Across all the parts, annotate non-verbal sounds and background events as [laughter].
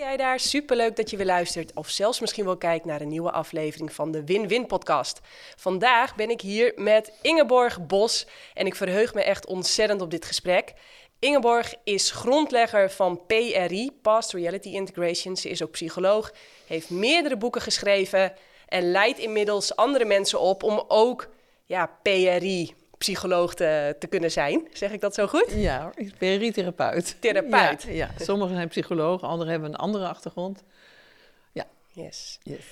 jij daar? Superleuk dat je weer luistert of zelfs misschien wel kijkt naar een nieuwe aflevering van de Win-Win podcast. Vandaag ben ik hier met Ingeborg Bos en ik verheug me echt ontzettend op dit gesprek. Ingeborg is grondlegger van PRI, Past Reality Integration. Ze is ook psycholoog, heeft meerdere boeken geschreven en leidt inmiddels andere mensen op om ook ja, PRI, psycholoog te, te, kunnen zijn. Zeg ik dat zo goed? Ja, ik ben therapeut. Therapeut. Ja, ja, sommigen zijn psychologen, anderen hebben een andere achtergrond. Ja. Yes. yes.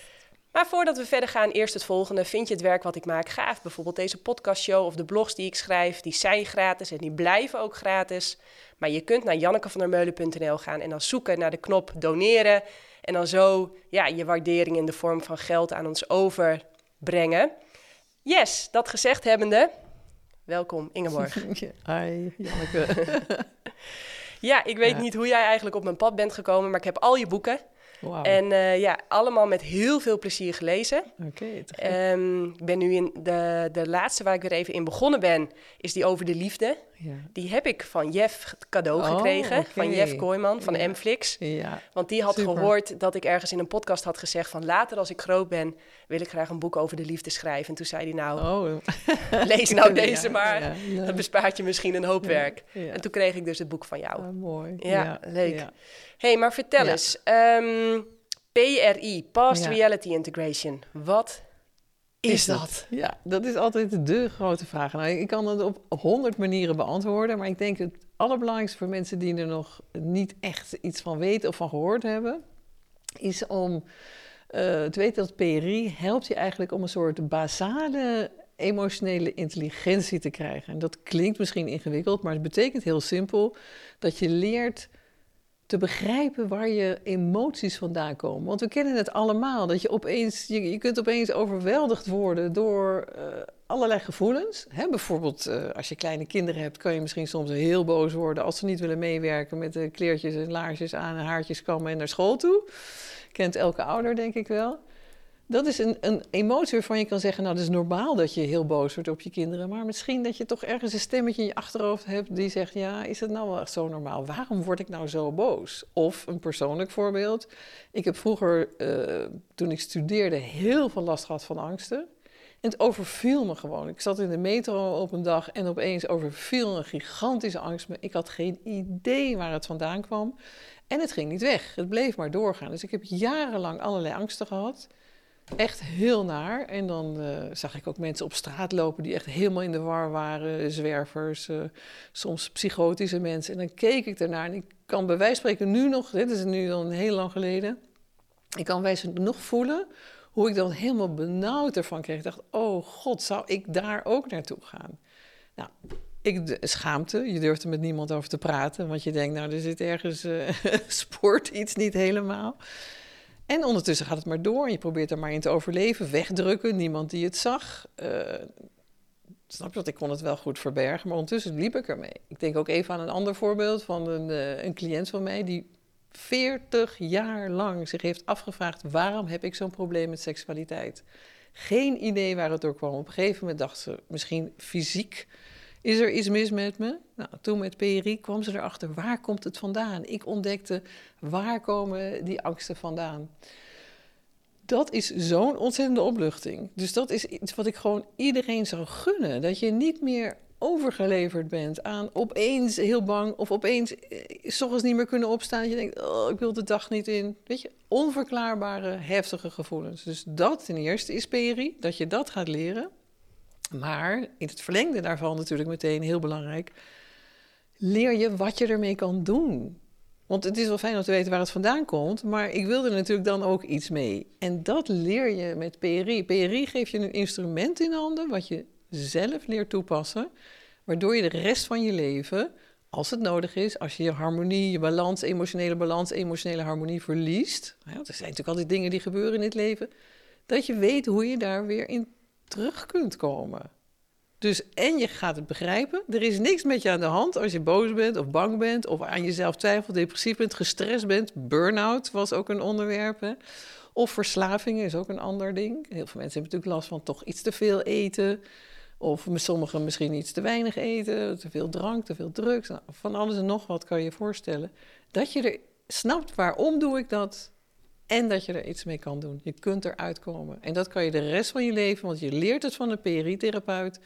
Maar voordat we verder gaan, eerst het volgende. Vind je het werk wat ik maak gaaf? Bijvoorbeeld deze podcastshow of de blogs die ik schrijf, die zijn gratis en die blijven ook gratis. Maar je kunt naar jannekevandermeulen.nl gaan en dan zoeken naar de knop doneren. En dan zo ja, je waardering in de vorm van geld aan ons overbrengen. Yes, dat gezegd hebbende, welkom Ingeborg. [laughs] Hi, Janneke. [laughs] ja, ik weet niet hoe jij eigenlijk op mijn pad bent gekomen, maar ik heb al je boeken. En uh, ja, allemaal met heel veel plezier gelezen. Oké. Ehm, ik ben nu in de, de laatste waar ik weer even in begonnen ben, is die over de liefde. Ja. Die heb ik van Jeff cadeau oh, gekregen. Van Jeff Kooijman van ja. Mflix. Ja. Want die had gehoord dat ik ergens in een podcast had gezegd van later als ik groot ben, wil ik graag een boek over de liefde schrijven. En toen zei hij nou, oh. [laughs] lees nou deze maar. Dat bespaart je misschien een hoop werk. En toen kreeg ik dus het boek van jou. Ah, mooi. Ja, leuk hey, maar vertel eens. Um, PRI, Past Reality Integration. Wat is, dat? Ja, dat is altijd de grote vraag. Nou, ik kan het op honderd manieren beantwoorden, maar ik denk het allerbelangrijkste voor mensen die er nog niet echt iets van weten of van gehoord hebben, is om uh, te weten dat PRI helpt je eigenlijk om een soort basale emotionele intelligentie te krijgen. En dat klinkt misschien ingewikkeld, maar het betekent heel simpel dat je leert te begrijpen waar je emoties vandaan komen. Want we kennen het allemaal, dat je opeens, je, je kunt opeens overweldigd worden door uh, allerlei gevoelens. Hè, bijvoorbeeld uh, als je kleine kinderen hebt, kan je misschien soms heel boos worden als ze niet willen meewerken met de kleertjes en laarsjes aan en haartjes kammen en naar school toe. Kent elke ouder, denk ik wel. Dat is een, een emotie waarvan je kan zeggen, nou, dat is normaal dat je heel boos wordt op je kinderen. Maar misschien dat je toch ergens een stemmetje in je achterhoofd hebt die zegt, ja, is het nou wel echt zo normaal? Waarom word ik nou zo boos? Of een persoonlijk voorbeeld. Ik heb vroeger, uh, toen ik studeerde, heel veel last gehad van angsten. En het overviel me gewoon. Ik zat in de metro op een dag en opeens overviel een gigantische angst me. Ik had geen idee waar het vandaan kwam. En het ging niet weg. Het bleef maar doorgaan. Dus ik heb jarenlang allerlei angsten gehad echt heel naar. En dan uh, zag ik ook mensen op straat lopen die echt helemaal in de war waren. Zwervers, uh, soms psychotische mensen. En dan keek ik ernaar en ik kan bij wijze van spreken nu nog, dit is nu dan heel lang geleden, ik kan bij wijze nog voelen hoe ik dan helemaal benauwd ervan kreeg. Ik dacht, oh god, zou ik daar ook naartoe gaan? Nou, ik, schaamte, je durft er met niemand over te praten, want je denkt, nou, er zit ergens, uh, [laughs] spoort iets niet helemaal. En ondertussen gaat het maar door en je probeert er maar in te overleven, wegdrukken, niemand die het zag. Uh, snap je dat? Ik kon het wel goed verbergen, maar ondertussen liep ik ermee. Ik denk ook even aan een ander voorbeeld van een, uh, een cliënt van mij die 40 jaar lang zich heeft afgevraagd: waarom heb ik zo'n probleem met seksualiteit? Geen idee waar het door kwam. Op een gegeven moment dacht ze misschien fysiek is er iets mis met me? Nou, toen met PRI kwam ze erachter, waar komt het vandaan? Ik ontdekte, waar komen die angsten vandaan? Dat is zo'n ontzettende opluchting. Dus dat is iets wat ik gewoon iedereen zou gunnen. Dat je niet meer overgeleverd bent aan opeens heel bang of opeens eh, s ochtends niet meer kunnen opstaan. Dat je denkt, oh, ik wil de dag niet in. Weet je, onverklaarbare, heftige gevoelens. Dus dat ten eerste is PRI, dat je dat gaat leren. Maar in het verlengde daarvan natuurlijk meteen heel belangrijk, leer je wat je ermee kan doen. Want het is wel fijn om te weten waar het vandaan komt, maar ik wilde er natuurlijk dan ook iets mee. En dat leer je met PRI. PRI geeft je een instrument in handen wat je zelf leert toepassen, waardoor je de rest van je leven, als het nodig is, als je je harmonie, je balans, emotionele balans, emotionele harmonie verliest. er zijn natuurlijk altijd dingen die gebeuren in het leven, dat je weet hoe je daar weer in terug kunt komen. Dus en je gaat het begrijpen. Er is niks met je aan de hand als je boos bent of bang bent of aan jezelf twijfelt, depressief bent, gestrest bent. Burn-out was ook een onderwerp. Of verslaving is ook een ander ding. Heel veel mensen hebben natuurlijk last van toch iets te veel eten. Of sommigen misschien iets te weinig eten, te veel drank, te veel drugs. Nou, van alles en nog wat kan je je voorstellen. Dat je snapt waarom doe ik dat en dat je er iets mee kan doen. Je kunt eruit komen. En dat kan je de rest van je leven, want je leert het van de PRI-therapeut.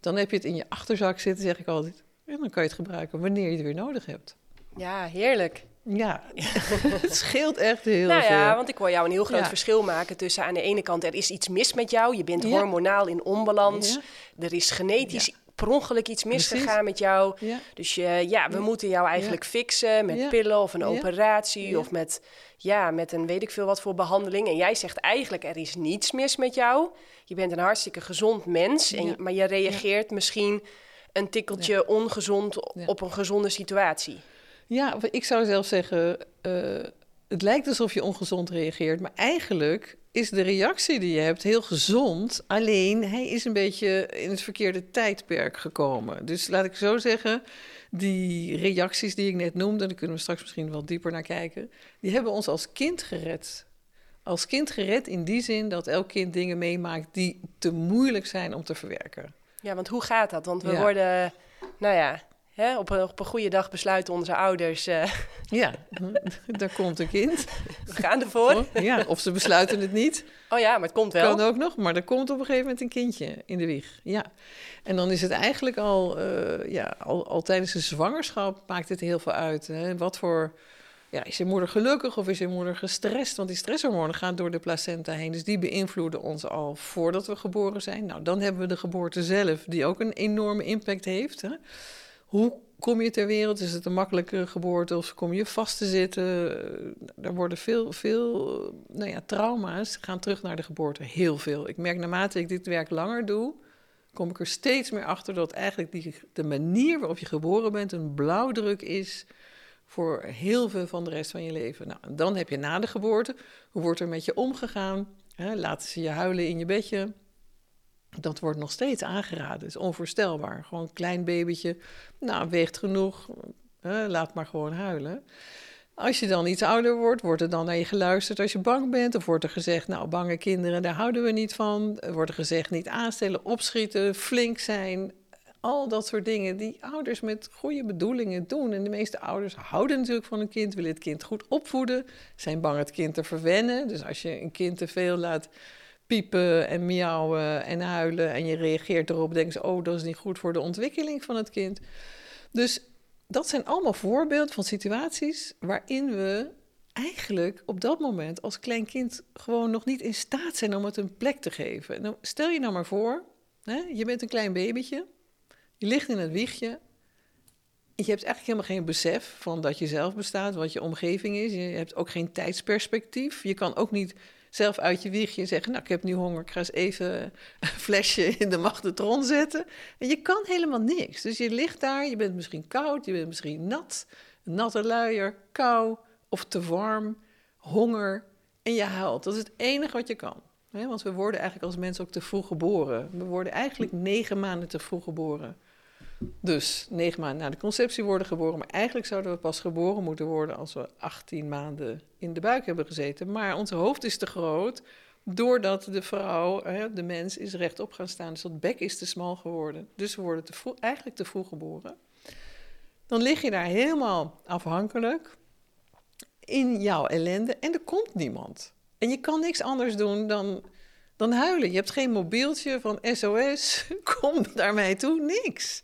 Dan heb je het in je achterzak zitten, zeg ik altijd. En dan kan je het gebruiken wanneer je het weer nodig hebt. Ja, heerlijk. Ja, [laughs] het scheelt echt heel nou veel. ja, want ik hoor jou een heel groot Ja. verschil maken tussen aan de ene kant er is iets mis met jou, je bent Ja. hormonaal in onbalans, Ja. er is genetisch. Per ongeluk iets misgegaan met jou. Ja. Dus je, ja, we Ja. moeten jou eigenlijk fixen met pillen of een operatie of met, ja, met een weet ik veel wat voor behandeling. En jij zegt eigenlijk er is niets mis met jou. Je bent een hartstikke gezond mens, en, maar je reageert misschien een tikkeltje ongezond op een gezonde situatie. Ja, ik zou zelf zeggen, eh, het lijkt alsof je ongezond reageert, maar eigenlijk is de reactie die je hebt heel gezond. Alleen hij is een beetje in het verkeerde tijdperk gekomen. Dus laat ik zo zeggen, die reacties die ik net noemde, daar kunnen we straks misschien wel dieper naar kijken, die hebben ons als kind gered. Als kind gered in die zin dat elk kind dingen meemaakt die te moeilijk zijn om te verwerken. Ja, want hoe gaat dat? Want we Ja. worden, nou ja, hè, op, een, op een goede dag besluiten onze ouders, eh, Ja, [laughs] daar komt een kind. [laughs] we gaan ervoor. Ja, of ze besluiten het niet. Oh ja, maar het komt wel. Kan ook nog, maar er komt op een gegeven moment een kindje in de wieg. Ja. En dan is het eigenlijk al, eh, ja, al, al tijdens de zwangerschap maakt het heel veel uit. Hè? Wat voor, ja, is je moeder gelukkig of is je moeder gestrest? Want die stresshormonen gaan door de placenta heen. Dus die beïnvloeden ons al voordat we geboren zijn. Nou, dan hebben we de geboorte zelf, die ook een enorme impact heeft. Hè? Hoe kom je ter wereld? Is het een makkelijke geboorte of kom je vast te zitten? Eh, Er worden veel, veel eh, nou ja, trauma's gaan terug naar de geboorte. Heel veel. Ik merk naarmate ik dit werk langer doe, kom ik er steeds meer achter dat eigenlijk die, de manier waarop je geboren bent een blauwdruk is voor heel veel van de rest van je leven. Nou, dan heb je na de geboorte, hoe wordt er met je omgegaan? Laten ze je huilen in je bedje? Dat wordt nog steeds aangeraden. is onvoorstelbaar. Gewoon een klein babytje, nou, weegt genoeg, laat maar gewoon huilen. Als je dan iets ouder wordt, wordt er dan naar je geluisterd als je bang bent? Of wordt er gezegd, nou, bange kinderen, daar houden we niet van? Wordt er gezegd, niet aanstellen, opschieten, flink zijn. Al dat soort dingen die ouders met goede bedoelingen doen. En de meeste ouders houden natuurlijk van een kind, willen het kind goed opvoeden, zijn bang het kind te verwennen. Dus als je een kind te veel laat piepen en miauwen en huilen en je reageert erop, denken ze, oh, dat is niet goed voor de ontwikkeling van het kind. Dus dat zijn allemaal voorbeelden van situaties waarin we eigenlijk op dat moment als klein kind gewoon nog niet in staat zijn om het een plek te geven. Nou, stel je nou maar voor, hè, je bent een klein babytje, je ligt in het wiegje, je hebt eigenlijk helemaal geen besef van dat je zelf bestaat, wat je omgeving is. Je hebt ook geen tijdsperspectief. Je kan ook niet zelf uit je wiegje zeggen, nou ik heb nu honger, ik ga eens even een flesje in de magnetron zetten. En je kan helemaal niks. Dus je ligt daar, je bent misschien koud, je bent misschien nat, natte luier, kou of te warm, honger en je huilt. Dat is het enige wat je kan. Want we worden eigenlijk als mensen ook te vroeg geboren. We worden eigenlijk negen maanden te vroeg geboren. Dus negen maanden na de conceptie worden geboren. Maar eigenlijk zouden we pas geboren moeten worden als we 18 maanden in de buik hebben gezeten. Maar ons hoofd is te groot, doordat de vrouw, de mens, is rechtop gaan staan. Dus dat bek is te smal geworden. Dus we worden te vroeg, eigenlijk te vroeg geboren. Dan lig je daar helemaal afhankelijk in jouw ellende en er komt niemand. En je kan niks anders doen dan, dan huilen. Je hebt geen mobieltje van SOS, [laughs] kom naar mij toe, niks.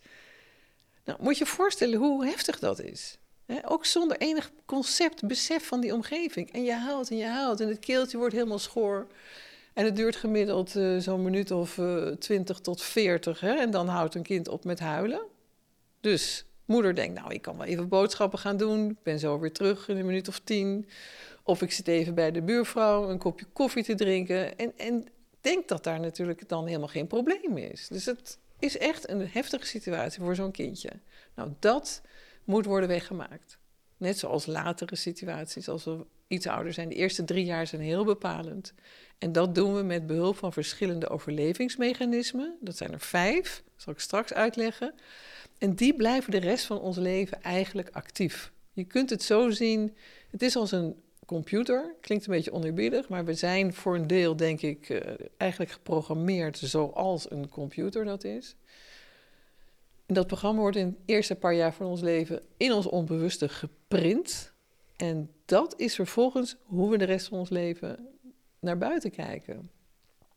Nou, moet je je voorstellen hoe heftig dat is. Ook zonder enig concept, besef van die omgeving. En je huilt en je huilt en het keeltje wordt helemaal schoor. En het duurt gemiddeld uh, zo'n minuut of uh, 20 tot 40. Hè? En dan houdt een kind op met huilen. Dus moeder denkt, nou, ik kan wel even boodschappen gaan doen. Ik ben zo weer terug in een minuut of tien. Of ik zit even bij de buurvrouw een kopje koffie te drinken. En, en denkt dat daar natuurlijk dan helemaal geen probleem is. Dus het is echt een heftige situatie voor zo'n kindje. Nou, dat moet worden weggemaakt. Net zoals latere situaties, als we iets ouder zijn. De eerste drie jaar zijn heel bepalend. En dat doen we met behulp van verschillende overlevingsmechanismen. Dat zijn er vijf, zal ik straks uitleggen. En die blijven de rest van ons leven eigenlijk actief. Je kunt het zo zien, het is als een computer. Klinkt een beetje oneerbiedig, maar we zijn voor een deel, denk ik, uh, eigenlijk geprogrammeerd zoals een computer dat is. En dat programma wordt in het eerste paar jaar van ons leven in ons onbewuste geprint. En dat is vervolgens hoe we de rest van ons leven naar buiten kijken.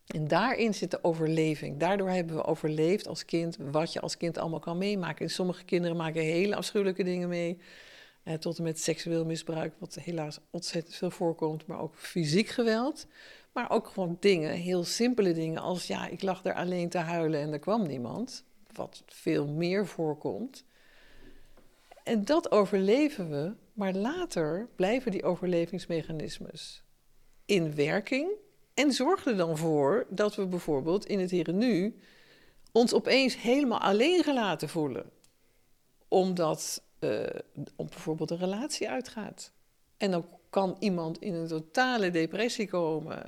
En daarin zit de overleving. Daardoor hebben we overleefd als kind wat je als kind allemaal kan meemaken. En sommige kinderen maken hele afschuwelijke dingen mee. Eh, tot en met seksueel misbruik, wat helaas ontzettend veel voorkomt. Maar ook fysiek geweld. Maar ook gewoon dingen, heel simpele dingen. Als ja, ik lag er alleen te huilen en er kwam niemand. Wat veel meer voorkomt. En dat overleven we. Maar later blijven die overlevingsmechanismes in werking. En zorgen er dan voor dat we bijvoorbeeld in het hier en nu ons opeens helemaal alleen gelaten voelen. Omdat uh, om bijvoorbeeld een relatie uitgaat. En dan kan iemand in een totale depressie komen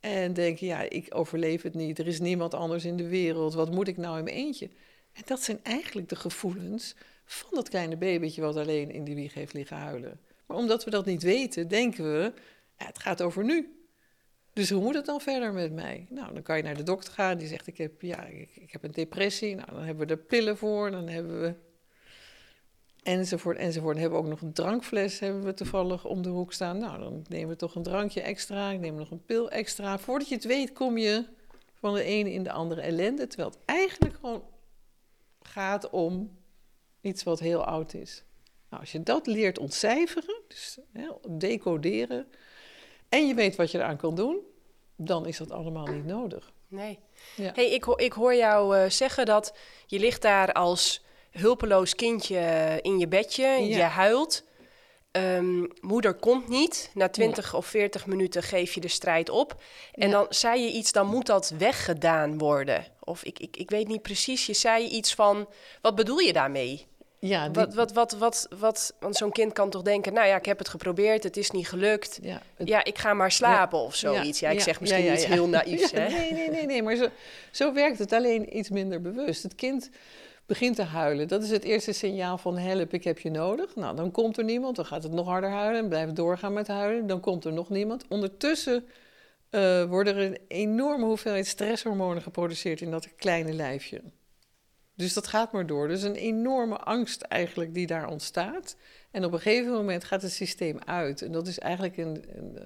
en denken, ja, ik overleef het niet, er is niemand anders in de wereld, wat moet ik nou in mijn eentje? En dat zijn eigenlijk de gevoelens van dat kleine babytje wat alleen in die wieg heeft liggen huilen. Maar omdat we dat niet weten, denken we, ja, het gaat over nu. Dus hoe moet het dan verder met mij? Nou, dan kan je naar de dokter gaan, die zegt, ik heb, ja, ik, ik heb een depressie. Nou, dan hebben we er pillen voor, dan hebben we enzovoort, enzovoort. Dan hebben we ook nog een drankfles, hebben we toevallig om de hoek staan. Nou, dan nemen we toch een drankje extra, ik neem nog een pil extra. Voordat je het weet, kom je van de ene in de andere ellende. Terwijl het eigenlijk gewoon gaat om iets wat heel oud is. Nou, als je dat leert ontcijferen, dus hè, decoderen, en je weet wat je eraan kan doen, dan is dat allemaal niet nodig. Nee. Ja. Hey, ik, ik hoor jou uh, zeggen dat je ligt daar als hulpeloos kindje in je bedje, je huilt. Um, moeder komt niet. Na 20 of 40 minuten geef je de strijd op. En dan zei je iets, dan moet dat weggedaan worden. Of ik, ik, ik weet niet precies, je zei iets van, wat bedoel je daarmee? Ja, wat, wat, wat, wat, wat, want zo'n kind kan toch denken, nou ja, ik heb het geprobeerd, het is niet gelukt. Ja, ja ik ga maar slapen of zoiets. Ja, ik zeg misschien iets heel [laughs] naïefs, hè? Nee, nee, nee, nee, maar zo, zo werkt het alleen iets minder bewust. Het kind begint te huilen. Dat is het eerste signaal van help, ik heb je nodig. Nou, dan komt er niemand, dan gaat het nog harder huilen en blijft doorgaan met huilen. Dan komt er nog niemand. Ondertussen uh, worden er een enorme hoeveelheid stresshormonen geproduceerd in dat kleine lijfje. Dus dat gaat maar door. Dus een enorme angst eigenlijk die daar ontstaat. En op een gegeven moment gaat het systeem uit. En dat is eigenlijk een, een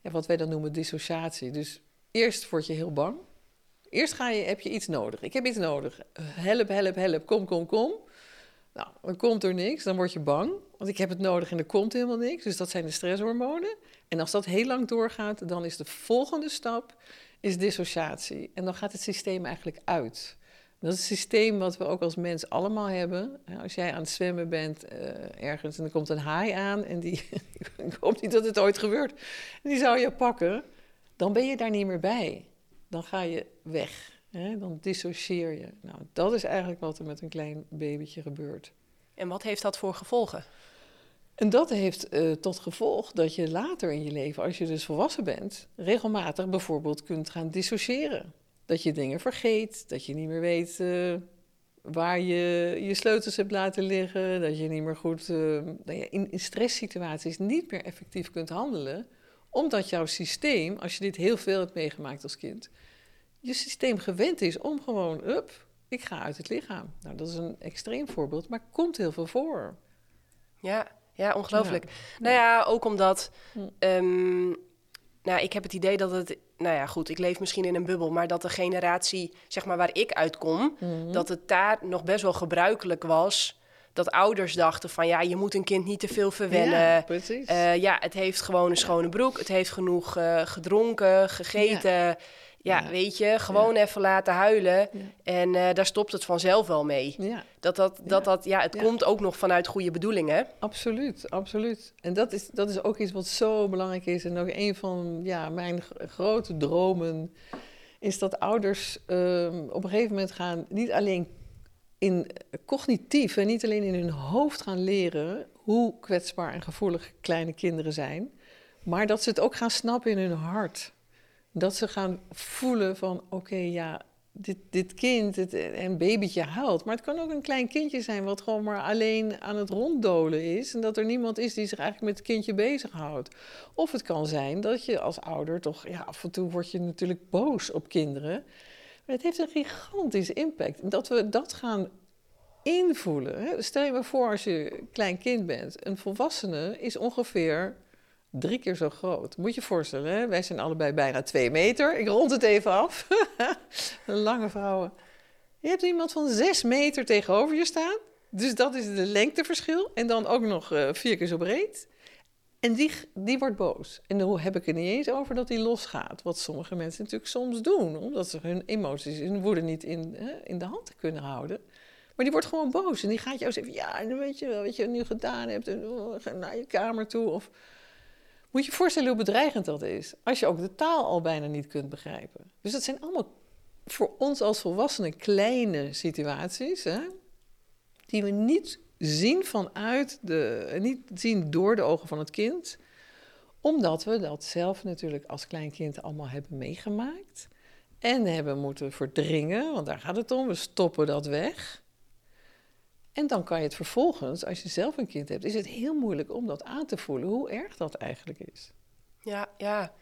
ja, wat wij dan noemen dissociatie. Dus eerst word je heel bang. Eerst ga je, heb je iets nodig. Ik heb iets nodig. Help, help, help. Kom, kom, kom. Nou, dan komt er niks. Dan word je bang. Want ik heb het nodig en er komt helemaal niks. Dus dat zijn de stresshormonen. En als dat heel lang doorgaat, dan is de volgende stap is dissociatie. En dan gaat het systeem eigenlijk uit. Dat is het systeem wat we ook als mens allemaal hebben. Als jij aan het zwemmen bent uh, ergens en er komt een haai aan en die, [laughs] ik hoop niet dat het ooit gebeurt, die zou je pakken, dan ben je daar niet meer bij dan ga je weg. Hè? Dan dissocieer je. Nou, dat is eigenlijk wat er met een klein babytje gebeurt. En wat heeft dat voor gevolgen? En dat heeft uh, tot gevolg dat je later in je leven, als je dus volwassen bent, regelmatig bijvoorbeeld kunt gaan dissociëren. Dat je dingen vergeet, dat je niet meer weet uh, waar je je sleutels hebt laten liggen, dat je niet meer goed uh, in, in stresssituaties niet meer effectief kunt handelen, omdat jouw systeem, als je dit heel veel hebt meegemaakt als kind, je systeem gewend is om gewoon, up, ik ga uit het lichaam. Nou, dat is een extreem voorbeeld, maar komt heel veel voor. Ja, ja ongelooflijk. Nou ja, ook omdat, um, nou, ik heb het idee dat het, nou ja, goed, ik leef misschien in een bubbel, maar dat de generatie, zeg maar, waar ik uitkom, mhm. dat het daar nog best wel gebruikelijk was dat ouders dachten van ja, je moet een kind niet te veel verwennen. Ja, precies. Uh, ja, het heeft gewoon een schone broek, het heeft genoeg uh, gedronken, gegeten. Ja. Ja, weet je, gewoon even laten huilen. En uh, daar stopt het vanzelf wel mee. Ja. Dat dat, dat, dat, ja, het komt ook nog vanuit goede bedoelingen. Absoluut, absoluut. En dat is, dat is ook iets wat zo belangrijk is. En ook een van ja, mijn grote dromen is dat ouders um, op een gegeven moment gaan niet alleen in cognitief en niet alleen in hun hoofd gaan leren hoe kwetsbaar en gevoelig kleine kinderen zijn, maar dat ze het ook gaan snappen in hun hart. Dat ze gaan voelen van oké, ja, dit, dit kind, het, een babytje huilt. Maar het kan ook een klein kindje zijn wat gewoon maar alleen aan het ronddolen is. En dat er niemand is die zich eigenlijk met het kindje bezighoudt. Of het kan zijn dat je als ouder toch, ja, af en toe word je natuurlijk boos op kinderen. Maar het heeft een gigantische impact. Dat we dat gaan invoelen. Stel je maar voor als je klein kind bent. Een volwassene is ongeveer drie keer zo groot. Moet je je voorstellen, hè? wij zijn allebei bijna twee meter. Ik rond het even af. [laughs] Lange vrouwen. Je hebt iemand van zes meter tegenover je staan. Dus dat is de lengteverschil. En dan ook nog uh, vier keer zo breed. En die, die wordt boos. En dan heb ik het niet eens over dat die losgaat. Wat sommige mensen natuurlijk soms doen. Omdat ze hun emoties en woede niet in, in de hand kunnen houden. Maar die wordt gewoon boos. En die gaat jou zeggen: Ja, dan weet je wel wat je nu gedaan hebt. En oh, ga naar je kamer toe. Of moet je je voorstellen hoe bedreigend dat is. Als je ook de taal al bijna niet kunt begrijpen. Dus dat zijn allemaal voor ons als volwassenen kleine situaties. Hè, die we niet zien vanuit de, niet zien door de ogen van het kind, omdat we dat zelf natuurlijk als klein kind allemaal hebben meegemaakt en hebben moeten verdringen, want daar gaat het om, we stoppen dat weg. En dan kan je het vervolgens, als je zelf een kind hebt, is het heel moeilijk om dat aan te voelen, hoe erg dat eigenlijk is. Ja, ja.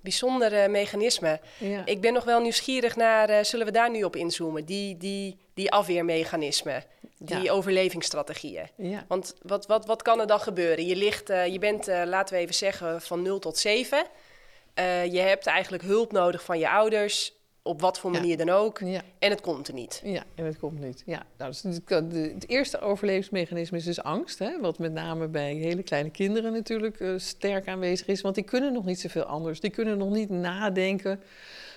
Bijzondere mechanisme. Ja. Ik ben nog wel nieuwsgierig naar, uh, zullen we daar nu op inzoomen? Die, die, die afweermechanismen die overlevingsstrategieën. Ja. Want wat, wat, wat kan er dan gebeuren? Je, ligt, uh, je bent, uh, laten we even zeggen, van 0 tot 7. Uh, eh, je hebt eigenlijk hulp nodig van je ouders, op wat voor manier dan ook. En het komt er niet. Ja, en het komt niet. Ja, nou, dus het, het eerste overlevingsmechanisme is dus angst. Hè, wat met name bij hele kleine kinderen natuurlijk sterk aanwezig is. Want die kunnen nog niet zoveel anders. Die kunnen nog niet nadenken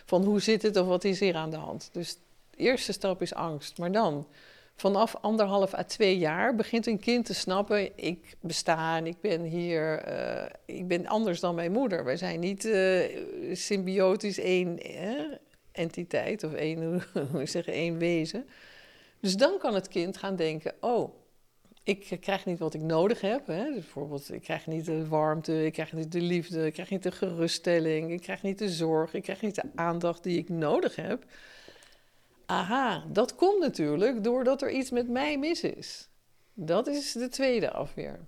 van hoe zit het of wat is hier aan de hand. Dus de eerste stap is angst. Maar dan vanaf anderhalf à twee jaar begint een kind te snappen: ik besta en ik ben hier, uh, ik ben anders dan mijn moeder. Wij zijn niet uh, symbiotisch één entiteit of één, [laughs] hoe zeggen, één wezen. Dus dan kan het kind gaan denken: oh. Ik krijg niet wat ik nodig heb. Hè? Dus bijvoorbeeld, ik krijg niet de warmte, ik krijg niet de liefde, ik krijg niet de geruststelling, ik krijg niet de zorg, ik krijg niet de aandacht die ik nodig heb. Aha, dat komt natuurlijk doordat er iets met mij mis is. Dat is de tweede afweer.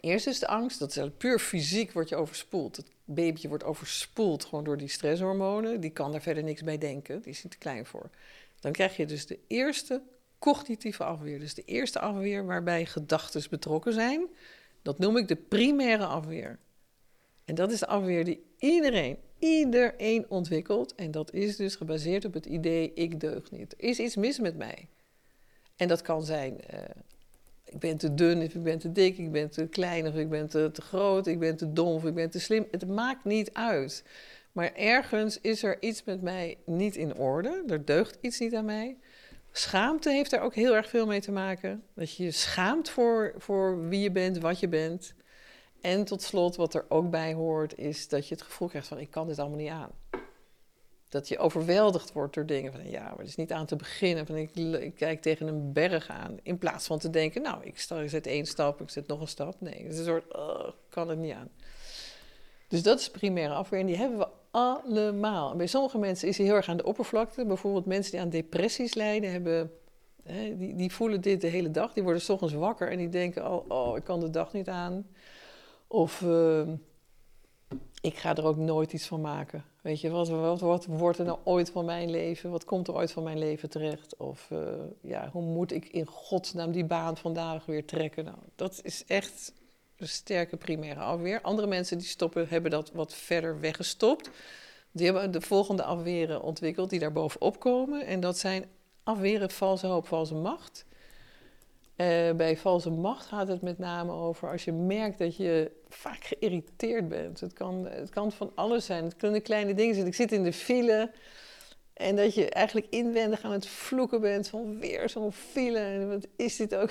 Eerst is de angst, dat is puur fysiek, word je overspoeld. Het babytje wordt overspoeld gewoon door die stresshormonen. Die kan daar verder niks bij denken, die is niet te klein voor. Dan krijg je dus de eerste cognitieve afweer. Dus de eerste afweer waarbij gedachten betrokken zijn. Dat noem ik de primaire afweer. En dat is de afweer die iedereen, iedereen ontwikkelt. En dat is dus gebaseerd op het idee: ik deug niet. Er is iets mis met mij. En dat kan zijn: uh, ik ben te dun, of ik ben te dik, ik ben te klein, of ik ben te, te groot, ik ben te dom, of ik ben te slim. Het maakt niet uit. Maar ergens is er iets met mij niet in orde. Er deugt iets niet aan mij. Schaamte heeft daar ook heel erg veel mee te maken. Dat je je schaamt voor, voor wie je bent, wat je bent. En tot slot, wat er ook bij hoort, is dat je het gevoel krijgt van ik kan dit allemaal niet aan. Dat je overweldigd wordt door dingen van ja, maar is niet aan te beginnen. Van, ik, kijk tegen een berg aan. In plaats van te denken, nou, ik, sta, ik zet één stap, ik zet nog een stap. Nee, het is een soort, oh, kan het niet aan. Dus dat is primaire afweer en die hebben we allemaal. Bij sommige mensen is hij heel erg aan de oppervlakte. Bijvoorbeeld mensen die aan depressies lijden, hebben, hè, die, die voelen dit de hele dag. Die worden s ochtends wakker en die denken, oh, oh ik kan de dag niet aan. Of ehm, ik ga er ook nooit iets van maken. Weet je, wat, wordt er nou ooit van mijn leven? Wat komt er ooit van mijn leven terecht? Of uh, ja, hoe moet ik in godsnaam die baan vandaag weer trekken? Nou, dat is echt een sterke primaire afweer. Andere mensen die stoppen, hebben dat wat verder weggestopt. Die hebben de volgende afweren ontwikkeld die daar bovenop komen. En dat zijn afweren valse hoop, valse macht. Uh, bij valse macht gaat het met name over als je merkt dat je vaak geïrriteerd bent. Het kan, het kan van alles zijn. Het kunnen kleine dingen zijn. Ik zit in de file en dat je eigenlijk inwendig aan het vloeken bent van weer zo'n file. En wat is dit ook?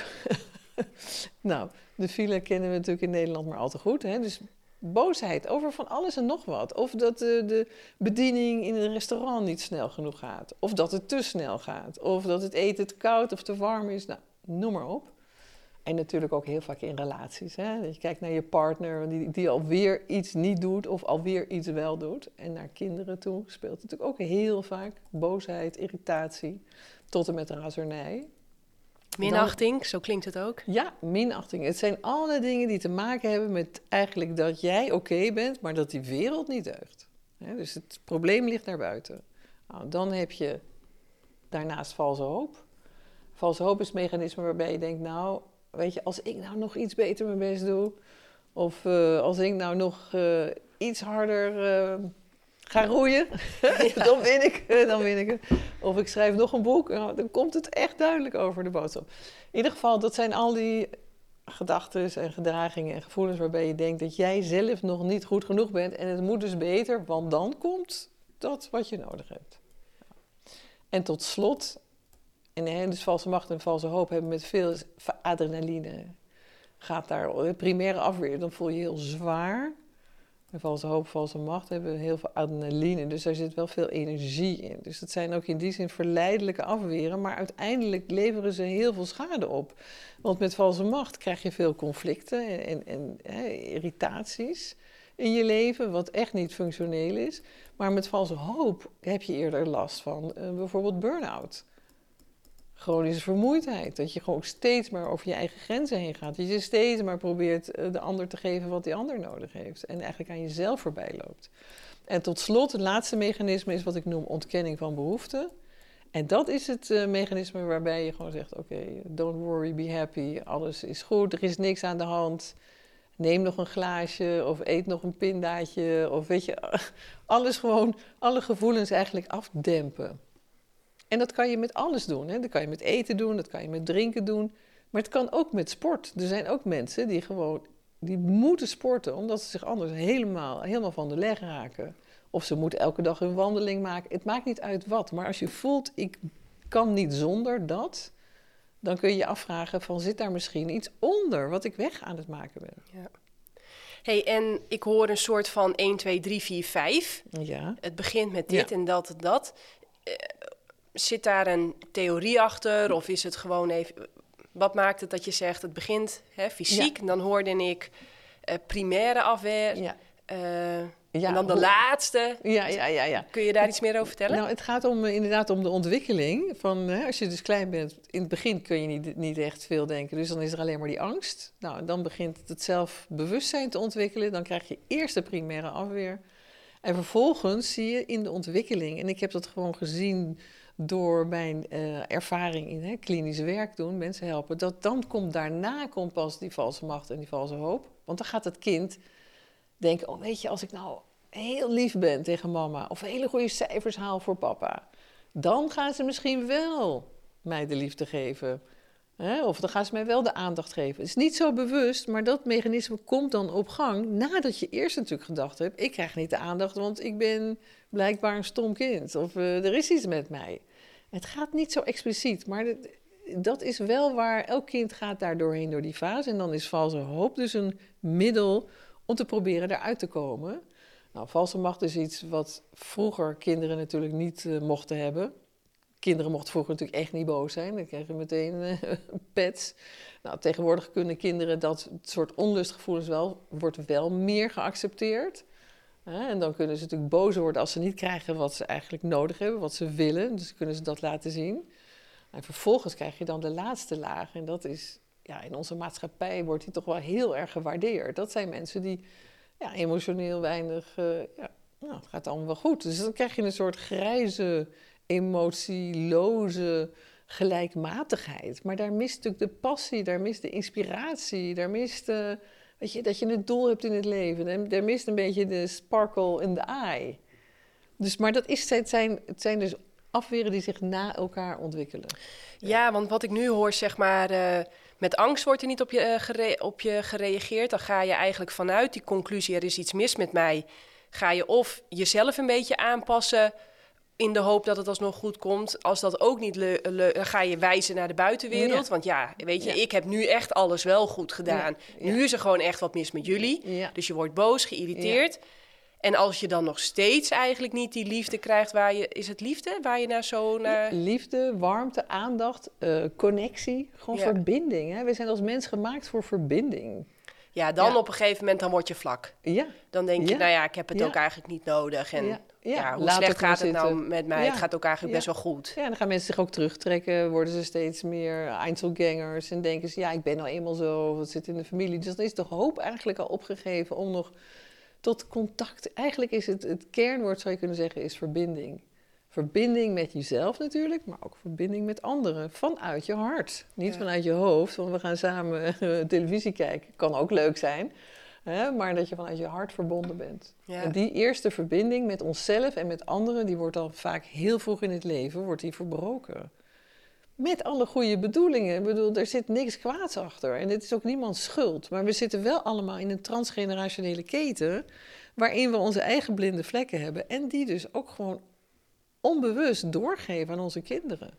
[laughs] nou, de file kennen we natuurlijk in Nederland maar al te goed. Hè? Dus boosheid over van alles en nog wat. Of dat de, de, bediening in een restaurant niet snel genoeg gaat. Of dat het te snel gaat. Of dat het eten te koud of te warm is. Nou, noem maar op. En natuurlijk ook heel vaak in relaties. Hè? Dat je kijkt naar je partner die, die alweer iets niet doet of alweer iets wel doet. En naar kinderen toe speelt het natuurlijk ook heel vaak boosheid, irritatie, tot en met razernij. Minachting, zo klinkt het ook. Ja, minachting. Het zijn alle dingen die te maken hebben met eigenlijk dat jij oké bent, maar dat die wereld niet deugt. dus het probleem ligt daar buiten. Nou, dan heb je daarnaast valse hoop. valse hoop is het mechanisme waarbij je denkt, nou, weet je, als ik nou nog iets beter mijn best doe, of eh, als ik nou nog eh, iets harder uh, ga roeien, [laughs] [laughs] dan, win ik, dan win ik het. Of ik schrijf nog een boek, nou, dan komt het echt duidelijk over de boodschap. In ieder geval, dat zijn al die gedachten en gedragingen en gevoelens waarbij je denkt dat jij zelf nog niet goed genoeg bent en het moet dus beter, want dan komt dat wat je nodig hebt. En tot slot, en dus valse macht en valse hoop hebben met veel adrenaline. Gaat daar primaire afweer, dan voel je heel zwaar. En valse hoop, valse macht hebben heel veel adrenaline. Dus daar zit wel veel energie in. Dus dat zijn ook in die zin verleidelijke afweren. Maar uiteindelijk leveren ze heel veel schade op. Want met valse macht krijg je veel conflicten en, en, hè, irritaties in je leven, wat echt niet functioneel is. Maar met valse hoop heb je eerder last van uh, bijvoorbeeld burn-out. Chronische vermoeidheid. Dat je gewoon steeds maar over je eigen grenzen heen gaat. Dat je steeds maar probeert uh, de ander te geven wat die ander nodig heeft. En eigenlijk aan jezelf voorbij loopt. En tot slot, het laatste mechanisme is wat ik noem ontkenning van behoeften. En dat is het uh, mechanisme waarbij je gewoon zegt: Oké, don't worry, be happy. Alles is goed, er is niks aan de hand neem nog een glaasje of eet nog een pindaatje. Of weet je, [laughs] alles gewoon, alle gevoelens eigenlijk afdempen. En dat kan je met alles doen. Hè? Dat kan je met eten doen, dat kan je met drinken doen. Maar het kan ook met sport. Er zijn ook mensen die gewoon, die moeten sporten omdat ze zich anders helemaal, helemaal van de leg raken. Of ze moeten elke dag een wandeling maken. Het maakt niet uit wat. Maar als je voelt, ik kan niet zonder dat, dan kun je je afvragen van zit daar misschien iets onder wat ik weg aan het maken ben. Ja. hey, en ik hoor een soort van 1, 2, 3, 4, 5. Ja. Het begint met dit en dat en dat. Uh, zit daar een theorie achter of is het gewoon even... Wat maakt het dat je zegt het begint hè, fysiek? Ja. Dan hoorde ik uh, primaire afweer. Ja. Uh, ja, en dan de laatste. Ja, ja, ja, ja. Kun je daar iets meer over vertellen? Nou, het gaat om, eh, inderdaad om de ontwikkeling. Van, hè, als je dus klein bent, in het begin kun je niet, niet echt veel denken. Dus dan is er alleen maar die angst. Nou, dan begint het zelfbewustzijn te ontwikkelen. Dan krijg je eerst de primaire afweer. En vervolgens zie je in de ontwikkeling, en ik heb dat gewoon gezien door mijn uh, ervaring in hè, klinisch werk doen, mensen helpen, dat dan komt daarna komt pas die valse macht en die valse hoop. Want dan gaat het kind denken, oh weet je, als ik nou heel lief ben tegen mama of hele goede cijfers haal voor papa, dan gaan ze misschien wel mij de liefde geven. Of dan gaan ze mij wel de aandacht geven. Het is niet zo bewust, maar dat mechanisme komt dan op gang nadat je eerst natuurlijk gedacht hebt: ik krijg niet de aandacht, want ik ben blijkbaar een stom kind. Of uh, er is iets met mij. Het gaat niet zo expliciet, maar dat is wel waar elk kind gaat daar doorheen door die fase. En dan is valse hoop dus een middel om te proberen eruit te komen. Nou, valse macht is iets wat vroeger kinderen natuurlijk niet uh, mochten hebben. Kinderen mochten vroeger natuurlijk echt niet boos zijn. Dan kregen meteen uh, [laughs] pets. Nou, tegenwoordig kunnen kinderen dat soort onlustgevoelens wel, wordt wel meer geaccepteerd. en dan kunnen ze natuurlijk boos worden als ze niet krijgen wat ze eigenlijk nodig hebben, wat ze willen. Dus kunnen ze dat laten zien. En vervolgens krijg je dan de laatste laag. En dat is ja, in onze maatschappij wordt die toch wel heel erg gewaardeerd. Dat zijn mensen die ja, emotioneel weinig. Uh, ja, nou, het gaat allemaal wel goed. Dus dan krijg je een soort grijze, emotieloze gelijkmatigheid. Maar daar mist natuurlijk de passie, daar mist de inspiratie, daar mist. Weet je, dat je een doel hebt in het leven. En daar mist een beetje de sparkle in the eye. Dus, maar dat is, het, zijn, het zijn dus afweren die zich na elkaar ontwikkelen. Ja, want wat ik nu hoor, zeg maar. Uh met angst wordt er niet op je, uh, op je gereageerd. Dan ga je eigenlijk vanuit die conclusie, er is iets mis met mij. Ga je of jezelf een beetje aanpassen in de hoop dat het alsnog goed komt. Als dat ook niet lukt, ga je wijzen naar de buitenwereld. Want ja, weet je, ik heb nu echt alles wel goed gedaan. Nu is er gewoon echt wat mis met jullie. Dus je wordt boos, geïrriteerd. En als je dan nog steeds eigenlijk niet die liefde krijgt waar je... Is het liefde waar je naar zo naar... Liefde, warmte, aandacht, uh, connectie. Gewoon verbinding. Hè? We zijn als mens gemaakt voor verbinding. Ja, dan op een gegeven moment dan word je vlak. Ja. Dan denk je, nou ja, ik heb het ook eigenlijk niet nodig. En ja, hoe slecht gaat het nou met mij? Het gaat ook eigenlijk best wel goed. Ja, dan gaan mensen zich ook terugtrekken. Worden ze steeds meer Einzelgangers. En denken ze, ja, ik ben nou eenmaal zo. Wat zit in de familie. Dus dan is de hoop eigenlijk al opgegeven om nog tot contact. Eigenlijk is het, het kernwoord, zou je kunnen zeggen, is verbinding. Verbinding met jezelf natuurlijk, maar ook verbinding met anderen vanuit je hart. Niet Ja. vanuit je hoofd, want we gaan samen [laughs] televisie kijken. Kan ook leuk zijn, hè? maar dat je vanuit je hart verbonden bent. Ja. En die eerste verbinding met onszelf en met anderen, die wordt al vaak heel vroeg in het leven, wordt die verbroken. Met alle goede bedoelingen. Ik bedoel, er zit niks kwaads achter. En het is ook niemands schuld. Maar we zitten wel allemaal in een transgenerationele keten. waarin we onze eigen blinde vlekken hebben. En die dus ook gewoon onbewust doorgeven aan onze kinderen.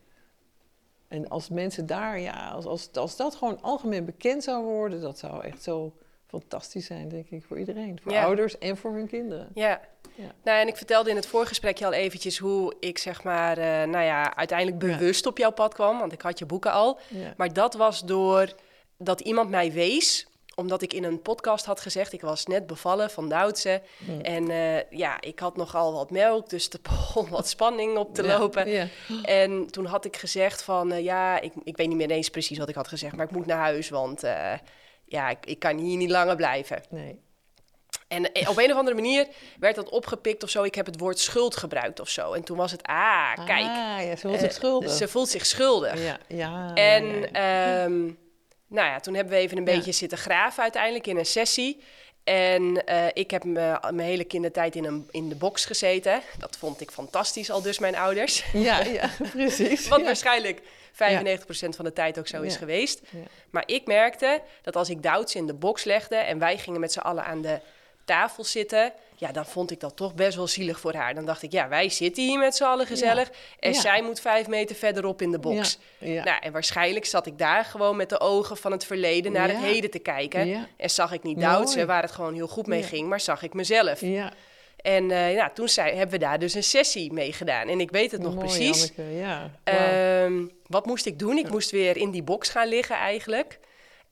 En als mensen daar, ja, als, als, als dat gewoon algemeen bekend zou worden. dat zou echt zo fantastisch zijn, denk ik, voor iedereen. Voor Ja. ouders en voor hun kinderen. Ja. Ja. Nou, en ik vertelde in het voorgesprekje al eventjes hoe ik zeg maar, eh, nou ja, uiteindelijk Ja. bewust op jouw pad kwam, want ik had je boeken al. Maar dat was door dat iemand mij wees, omdat ik in een podcast had gezegd, ik was net bevallen van Duitse. Mm. En eh, ja, ik had nogal wat melk, dus er begon wat spanning op te lopen. Ja. En toen had ik gezegd van, eh, ja, ik, ik weet niet meer eens precies wat ik had gezegd, maar ik moet naar huis, want ja, ik, ik kan hier niet langer blijven. Nee. En eh, op een of andere manier werd dat opgepikt of zo. Ik heb het woord schuld gebruikt of zo. En toen was het, ah, kijk, Ah, ja, ze voelt eh, zich schuldig. ze voelt zich schuldig. Ja, ja. En ehm, nou ja, toen hebben we even een beetje zitten graven uiteindelijk in een sessie. En eh, ik heb me- mijn hele kindertijd in, een, in de box gezeten. Dat vond ik fantastisch, al dus mijn ouders. Ja, [laughs] ja, precies. Wat ja. waarschijnlijk 95% van de tijd ook zo is geweest. Maar ik merkte dat als ik Douds in de box legde en wij gingen met z'n allen aan de tafel zitten, ja, dan vond ik dat toch best wel zielig voor haar. Dan dacht ik, ja, wij zitten hier met z'n allen gezellig en Ja. zij moet vijf meter verderop in de box. Ja. Nou, en waarschijnlijk zat ik daar gewoon met de ogen van het verleden naar het heden te kijken. En zag ik niet. Doudse, waar het gewoon heel goed mee ging, maar zag ik mezelf. Ja. En eh, ja, toen zei, hebben we daar dus een sessie mee gedaan. En ik weet het nog Mooi, precies. Ja. Ehm, wat moest ik doen? Ik moest weer in die box gaan liggen eigenlijk.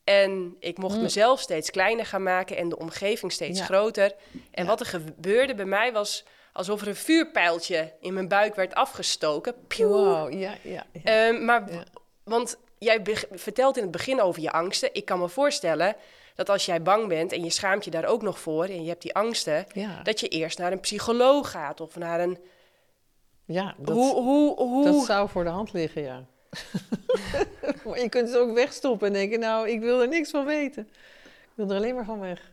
En ik mocht Mm. mezelf steeds kleiner gaan maken en de omgeving steeds Ja. groter. En Ja. wat er gebeurde bij mij was alsof er een vuurpijltje in mijn buik werd afgestoken. Pieuw. Wow, ja, ja. ja. Ehm, maar, Ja. want jij vertelt in het begin over je angsten. Ik kan me voorstellen dat als jij bang bent en je schaamt je daar ook nog voor en je hebt die angsten, ja. dat je eerst naar een psycholoog gaat of naar een. ja, dat, hoe, hoe, hoe, dat zou voor de hand liggen, ja. maar [laughs] je kunt het ook wegstoppen en denken, nou, ik wil er niks van weten. Ik wil er alleen maar van weg.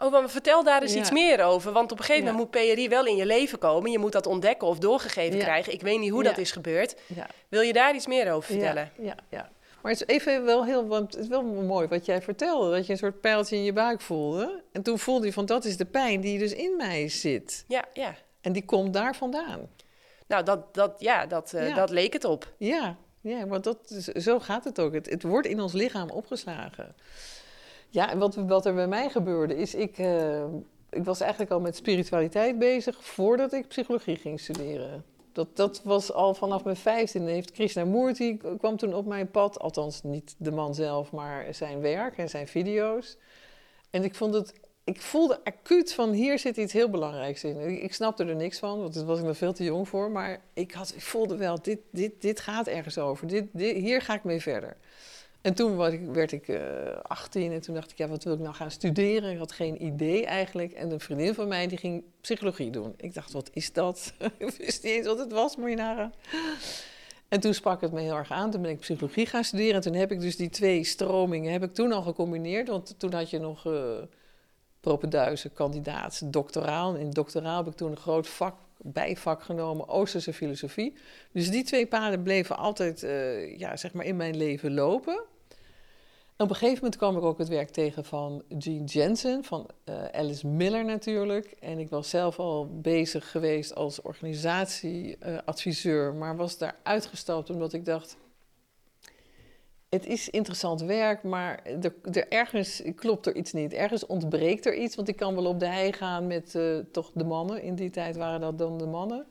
Oh, maar vertel daar eens Ja. iets meer over. Want op een gegeven Ja. moment moet PRI wel in je leven komen. Je moet dat ontdekken of doorgegeven Ja. krijgen. Ik weet niet hoe dat is gebeurd. Wil je daar iets meer over vertellen? Ja, ja. Maar het is even wel heel, want het is wel mooi wat jij vertelde. Dat je een soort pijltje in je buik voelde. En toen voelde je van, dat is de pijn die dus in mij zit. Ja, ja. En die komt daar vandaan. Nou, dat, dat, ja, dat, eh, Ja. dat leek het op. Ja, ja want dat, zo gaat het ook. Het, het wordt in ons lichaam opgeslagen. Ja, en wat, wat er bij mij gebeurde is, ik, eh, ik was eigenlijk al met spiritualiteit bezig voordat ik psychologie ging studeren. Dat, dat was al vanaf mijn vijftiende. Heeft Krishnamurti kwam toen op mijn pad. Althans, niet de man zelf, maar zijn werk en zijn video's. En ik vond het... Ik voelde acuut van hier zit iets heel belangrijks in. Ik, snapte er niks van, want daar was ik nog veel te jong voor. Maar ik, had, ik voelde wel, dit, dit, dit gaat ergens over. Dit, dit, hier ga ik mee verder. En toen werd ik, werd ik eh, 18 en toen dacht ik, ja, wat wil ik nou gaan studeren? Ik had geen idee eigenlijk. En een vriendin van mij die ging psychologie doen. Ik dacht, wat is dat? [laughs] ik wist niet eens wat het was, moet je nagaan. En toen sprak het me heel erg aan. Toen ben ik psychologie gaan studeren. En toen heb ik dus die twee stromingen heb ik toen al gecombineerd. Want toen had je nog uh, propenduizen, kandidaat, doctoraal. En in doctoraal heb ik toen een groot vak, bijvak genomen, Oosterse filosofie. Dus die twee paden bleven altijd uh, ja, zeg maar in mijn leven lopen. En op een gegeven moment kwam ik ook het werk tegen van Gene Jensen, van uh, Alice Miller natuurlijk. En ik was zelf al bezig geweest als organisatieadviseur, maar was daar uitgestapt omdat ik dacht... Het is interessant werk, maar er, er ergens klopt er iets niet. Ergens ontbreekt er iets, want ik kan wel op de hei gaan met uh, toch de mannen. In die tijd waren dat dan de mannen.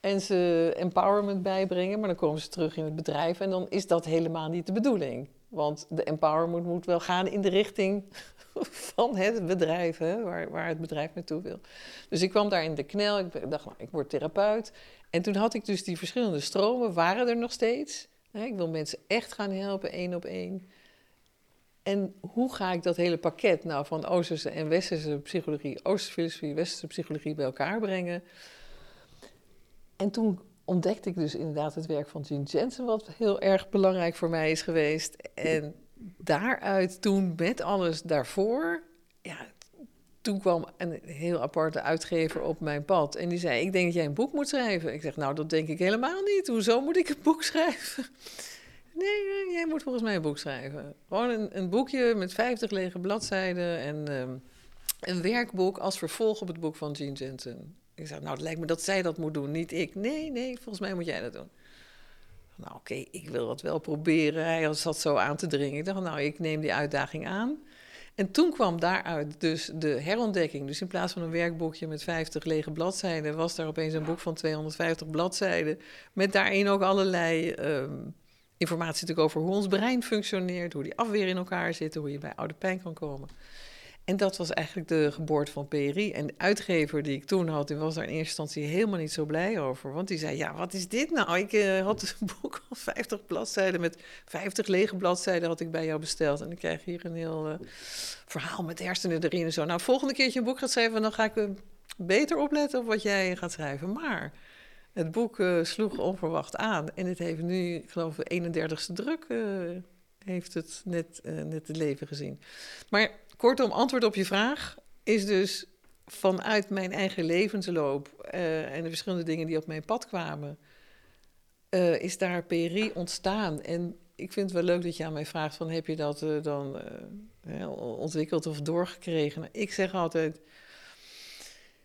En ze empowerment bijbrengen, maar dan komen ze terug in het bedrijf. En dan is dat helemaal niet de bedoeling. Want de empowerment moet wel gaan in de richting [laughs] van het bedrijf, hè, waar, waar het bedrijf naartoe wil. Dus ik kwam daar in de knel, ik dacht, nou, ik word therapeut. En toen had ik dus die verschillende stromen, waren er nog steeds. Ik wil mensen echt gaan helpen, één op één. En hoe ga ik dat hele pakket nou van Oosterse en Westerse psychologie, Oosterse filosofie, Westerse psychologie bij elkaar brengen? En toen ontdekte ik dus inderdaad het werk van Gene Jensen, wat heel erg belangrijk voor mij is geweest. En daaruit toen met alles daarvoor, ja, toen kwam een heel aparte uitgever op mijn pad. En die zei, ik denk dat jij een boek moet schrijven. Ik zeg, nou, dat denk ik helemaal niet. Hoezo moet ik een boek [laughs] schrijven? Nee, jij moet volgens mij een boek schrijven. Gewoon een, een boekje met 50 lege bladzijden en ehm, een werkboek als vervolg op het boek van Gene Jensen. Ik zei, nou, het lijkt me dat zij dat moet doen, niet ik. Nee, nee, volgens mij moet jij dat doen. Nou, oké, ik wil dat wel proberen. Hij zat zo aan te dringen. Ik dacht, nou, ik neem die uitdaging aan. En toen kwam daaruit dus de herontdekking. Dus in plaats van een werkboekje met 50 lege bladzijden, was daar opeens een boek van 250 bladzijden. Met daarin ook allerlei ehm, informatie natuurlijk over hoe ons brein functioneert, hoe die afweer in elkaar zit, hoe je bij oude pijn kan komen. En dat was eigenlijk de geboorte van PRI. En de uitgever die ik toen had, die was daar in eerste instantie helemaal niet zo blij over. Want die zei, ja, wat is dit nou? Ik uh, had een boek van 50 bladzijden met 50 lege bladzijden had ik bij jou besteld. En ik krijg hier een heel uh, verhaal met hersenen erin en zo. Nou, volgende keertje een boek gaat schrijven, dan ga ik uh, beter opletten op wat jij gaat schrijven. Maar het boek sloeg onverwacht aan. En het heeft nu, ik geloof, de 31ste druk heeft het net, net het leven gezien. Maar kortom, antwoord op je vraag is dus vanuit mijn eigen levensloop uh, en de verschillende dingen die op mijn pad kwamen, uh, is daar PRI ontstaan. En ik vind het wel leuk dat je aan mij vraagt van heb je dat uh, dan ontwikkeld of doorgekregen? Ik zeg altijd,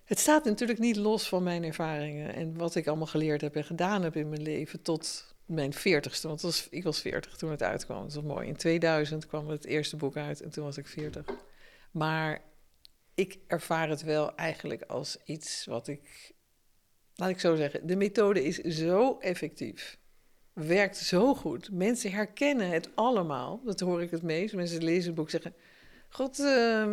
het staat natuurlijk niet los van mijn ervaringen en wat ik allemaal geleerd heb en gedaan heb in mijn leven tot mijn veertigste. Want was, ik was veertig toen het uitkwam. Dat is mooi. In 2000 kwam het eerste boek uit en toen was ik veertig. Maar ik ervaar het wel eigenlijk als iets wat ik. Laat ik zo zeggen, de methode is zo effectief. Werkt zo goed. Mensen herkennen het allemaal. Dat hoor ik het meest. Mensen lezen het boek zeggen. God, uh,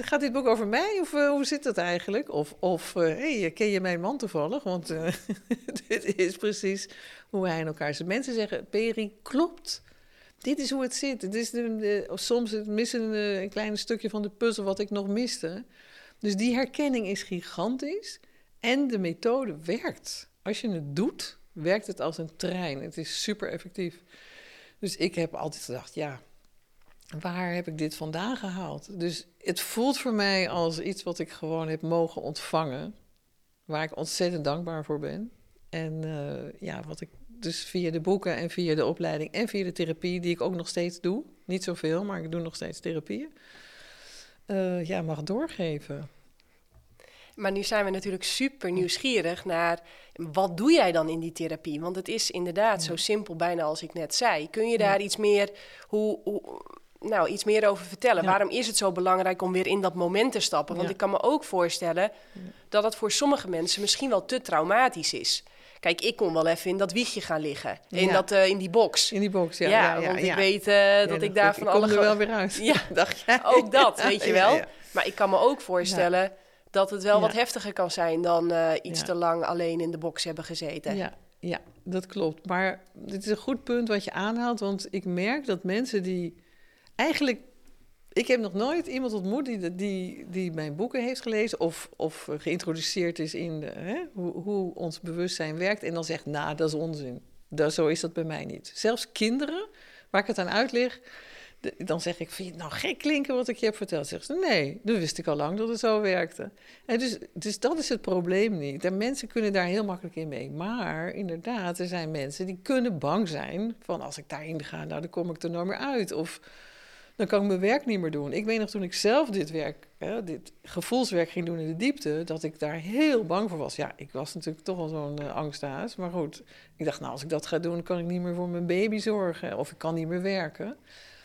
gaat dit boek over mij? Of uh, hoe zit dat eigenlijk? Of, of hey, ken je mijn man toevallig? Want [laughs] dit is precies hoe hij in elkaar zit. Mensen zeggen, Peri, klopt dit is hoe het zit. Het is de, soms het missen een, een klein stukje van de puzzel wat ik nog miste. Dus die herkenning is gigantisch. En de methode werkt. Als je het doet, werkt het als een trein. Het is super effectief. Dus ik heb altijd gedacht, ja, waar heb ik dit vandaan gehaald? Dus het voelt voor mij als iets wat ik gewoon heb mogen ontvangen. Waar ik ontzettend dankbaar voor ben. En uh, ja, wat ik dus via de boeken en via de opleiding en via de therapie, die ik ook nog steeds doe. Niet zoveel, maar ik doe nog steeds therapieën. Uh, ja, mag doorgeven. Maar nu zijn we natuurlijk super nieuwsgierig naar wat doe jij dan in die therapie? Want het is inderdaad zo simpel, bijna als ik net zei. Kun je daar iets meer, hoe, hoe, nou, iets meer over vertellen? Waarom is het zo belangrijk om weer in dat moment te stappen? Want ik kan me ook voorstellen dat het voor sommige mensen misschien wel te traumatisch is. Kijk, ik kon wel even in dat wiegje gaan liggen. In, dat, uh, in die box. In die box, ja. Ja, ja want ik weet uh, dat ik daar van alle... Ik kom er wel weer uit. Ja, [laughs] dacht ook dat, weet je wel. Maar ik kan me ook voorstellen dat het wel wat heftiger kan zijn... dan uh, iets te lang alleen in de box hebben gezeten. Ja, ja, dat klopt. Maar dit is een goed punt wat je aanhaalt. Want ik merk dat mensen die eigenlijk ik heb nog nooit iemand ontmoet die, die, die mijn boeken heeft gelezen of, of geïntroduceerd is in hè, hoe, hoe, ons bewustzijn werkt en dan zegt, nou, dat is onzin. Dat, zo is dat bij mij niet. Zelfs kinderen, waar ik het aan uitleg, dan zeg ik, vind je het nou gek klinken wat ik je heb verteld? Zeggen ze, nee, dat wist ik al lang dat het zo werkte. En dus, dus dat is het probleem niet. En mensen kunnen daar heel makkelijk in mee. Maar inderdaad, er zijn mensen die kunnen bang zijn van als ik daarin ga, nou dan kom ik er nooit meer uit. Of dan kan ik mijn werk niet meer doen. Ik weet nog toen ik zelf dit werk, hè, dit gevoelswerk ging doen in de diepte, dat ik daar heel bang voor was. Ja, ik was natuurlijk toch al zo'n uh, angsthaas. Maar goed, ik dacht, nou, als ik dat ga doen, kan ik niet meer voor mijn baby zorgen. Of ik kan niet meer werken.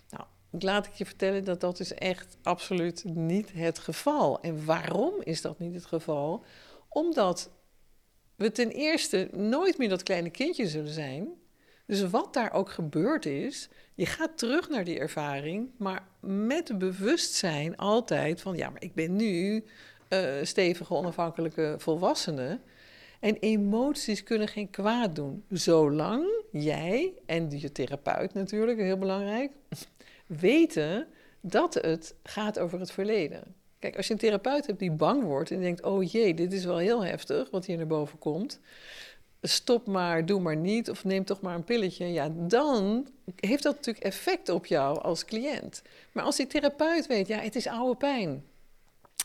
Nou, laat ik je vertellen dat dat is echt absoluut niet het geval. En waarom is dat niet het geval? Omdat we ten eerste nooit meer dat kleine kindje zullen zijn. Dus wat daar ook gebeurd is, je gaat terug naar die ervaring, maar met bewustzijn altijd van ja, maar ik ben nu uh, stevige, onafhankelijke volwassene. En emoties kunnen geen kwaad doen, zolang jij en je therapeut natuurlijk, heel belangrijk, [laughs] weten dat het gaat over het verleden. Kijk, als je een therapeut hebt die bang wordt en denkt: oh jee, dit is wel heel heftig wat hier naar boven komt. Stop maar, doe maar niet of neem toch maar een pilletje. Ja, dan heeft dat natuurlijk effect op jou als cliënt. Maar als die therapeut weet, ja, het is oude pijn.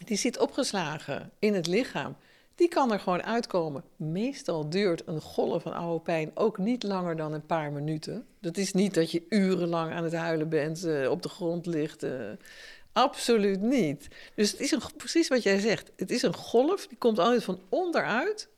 Die zit opgeslagen in het lichaam. Die kan er gewoon uitkomen. Meestal duurt een golf van oude pijn ook niet langer dan een paar minuten. Dat is niet dat je urenlang aan het huilen bent, uh, op de grond ligt. Uh, absoluut niet. Dus het is precies wat jij zegt. Het is een golf, die komt altijd van onderuit.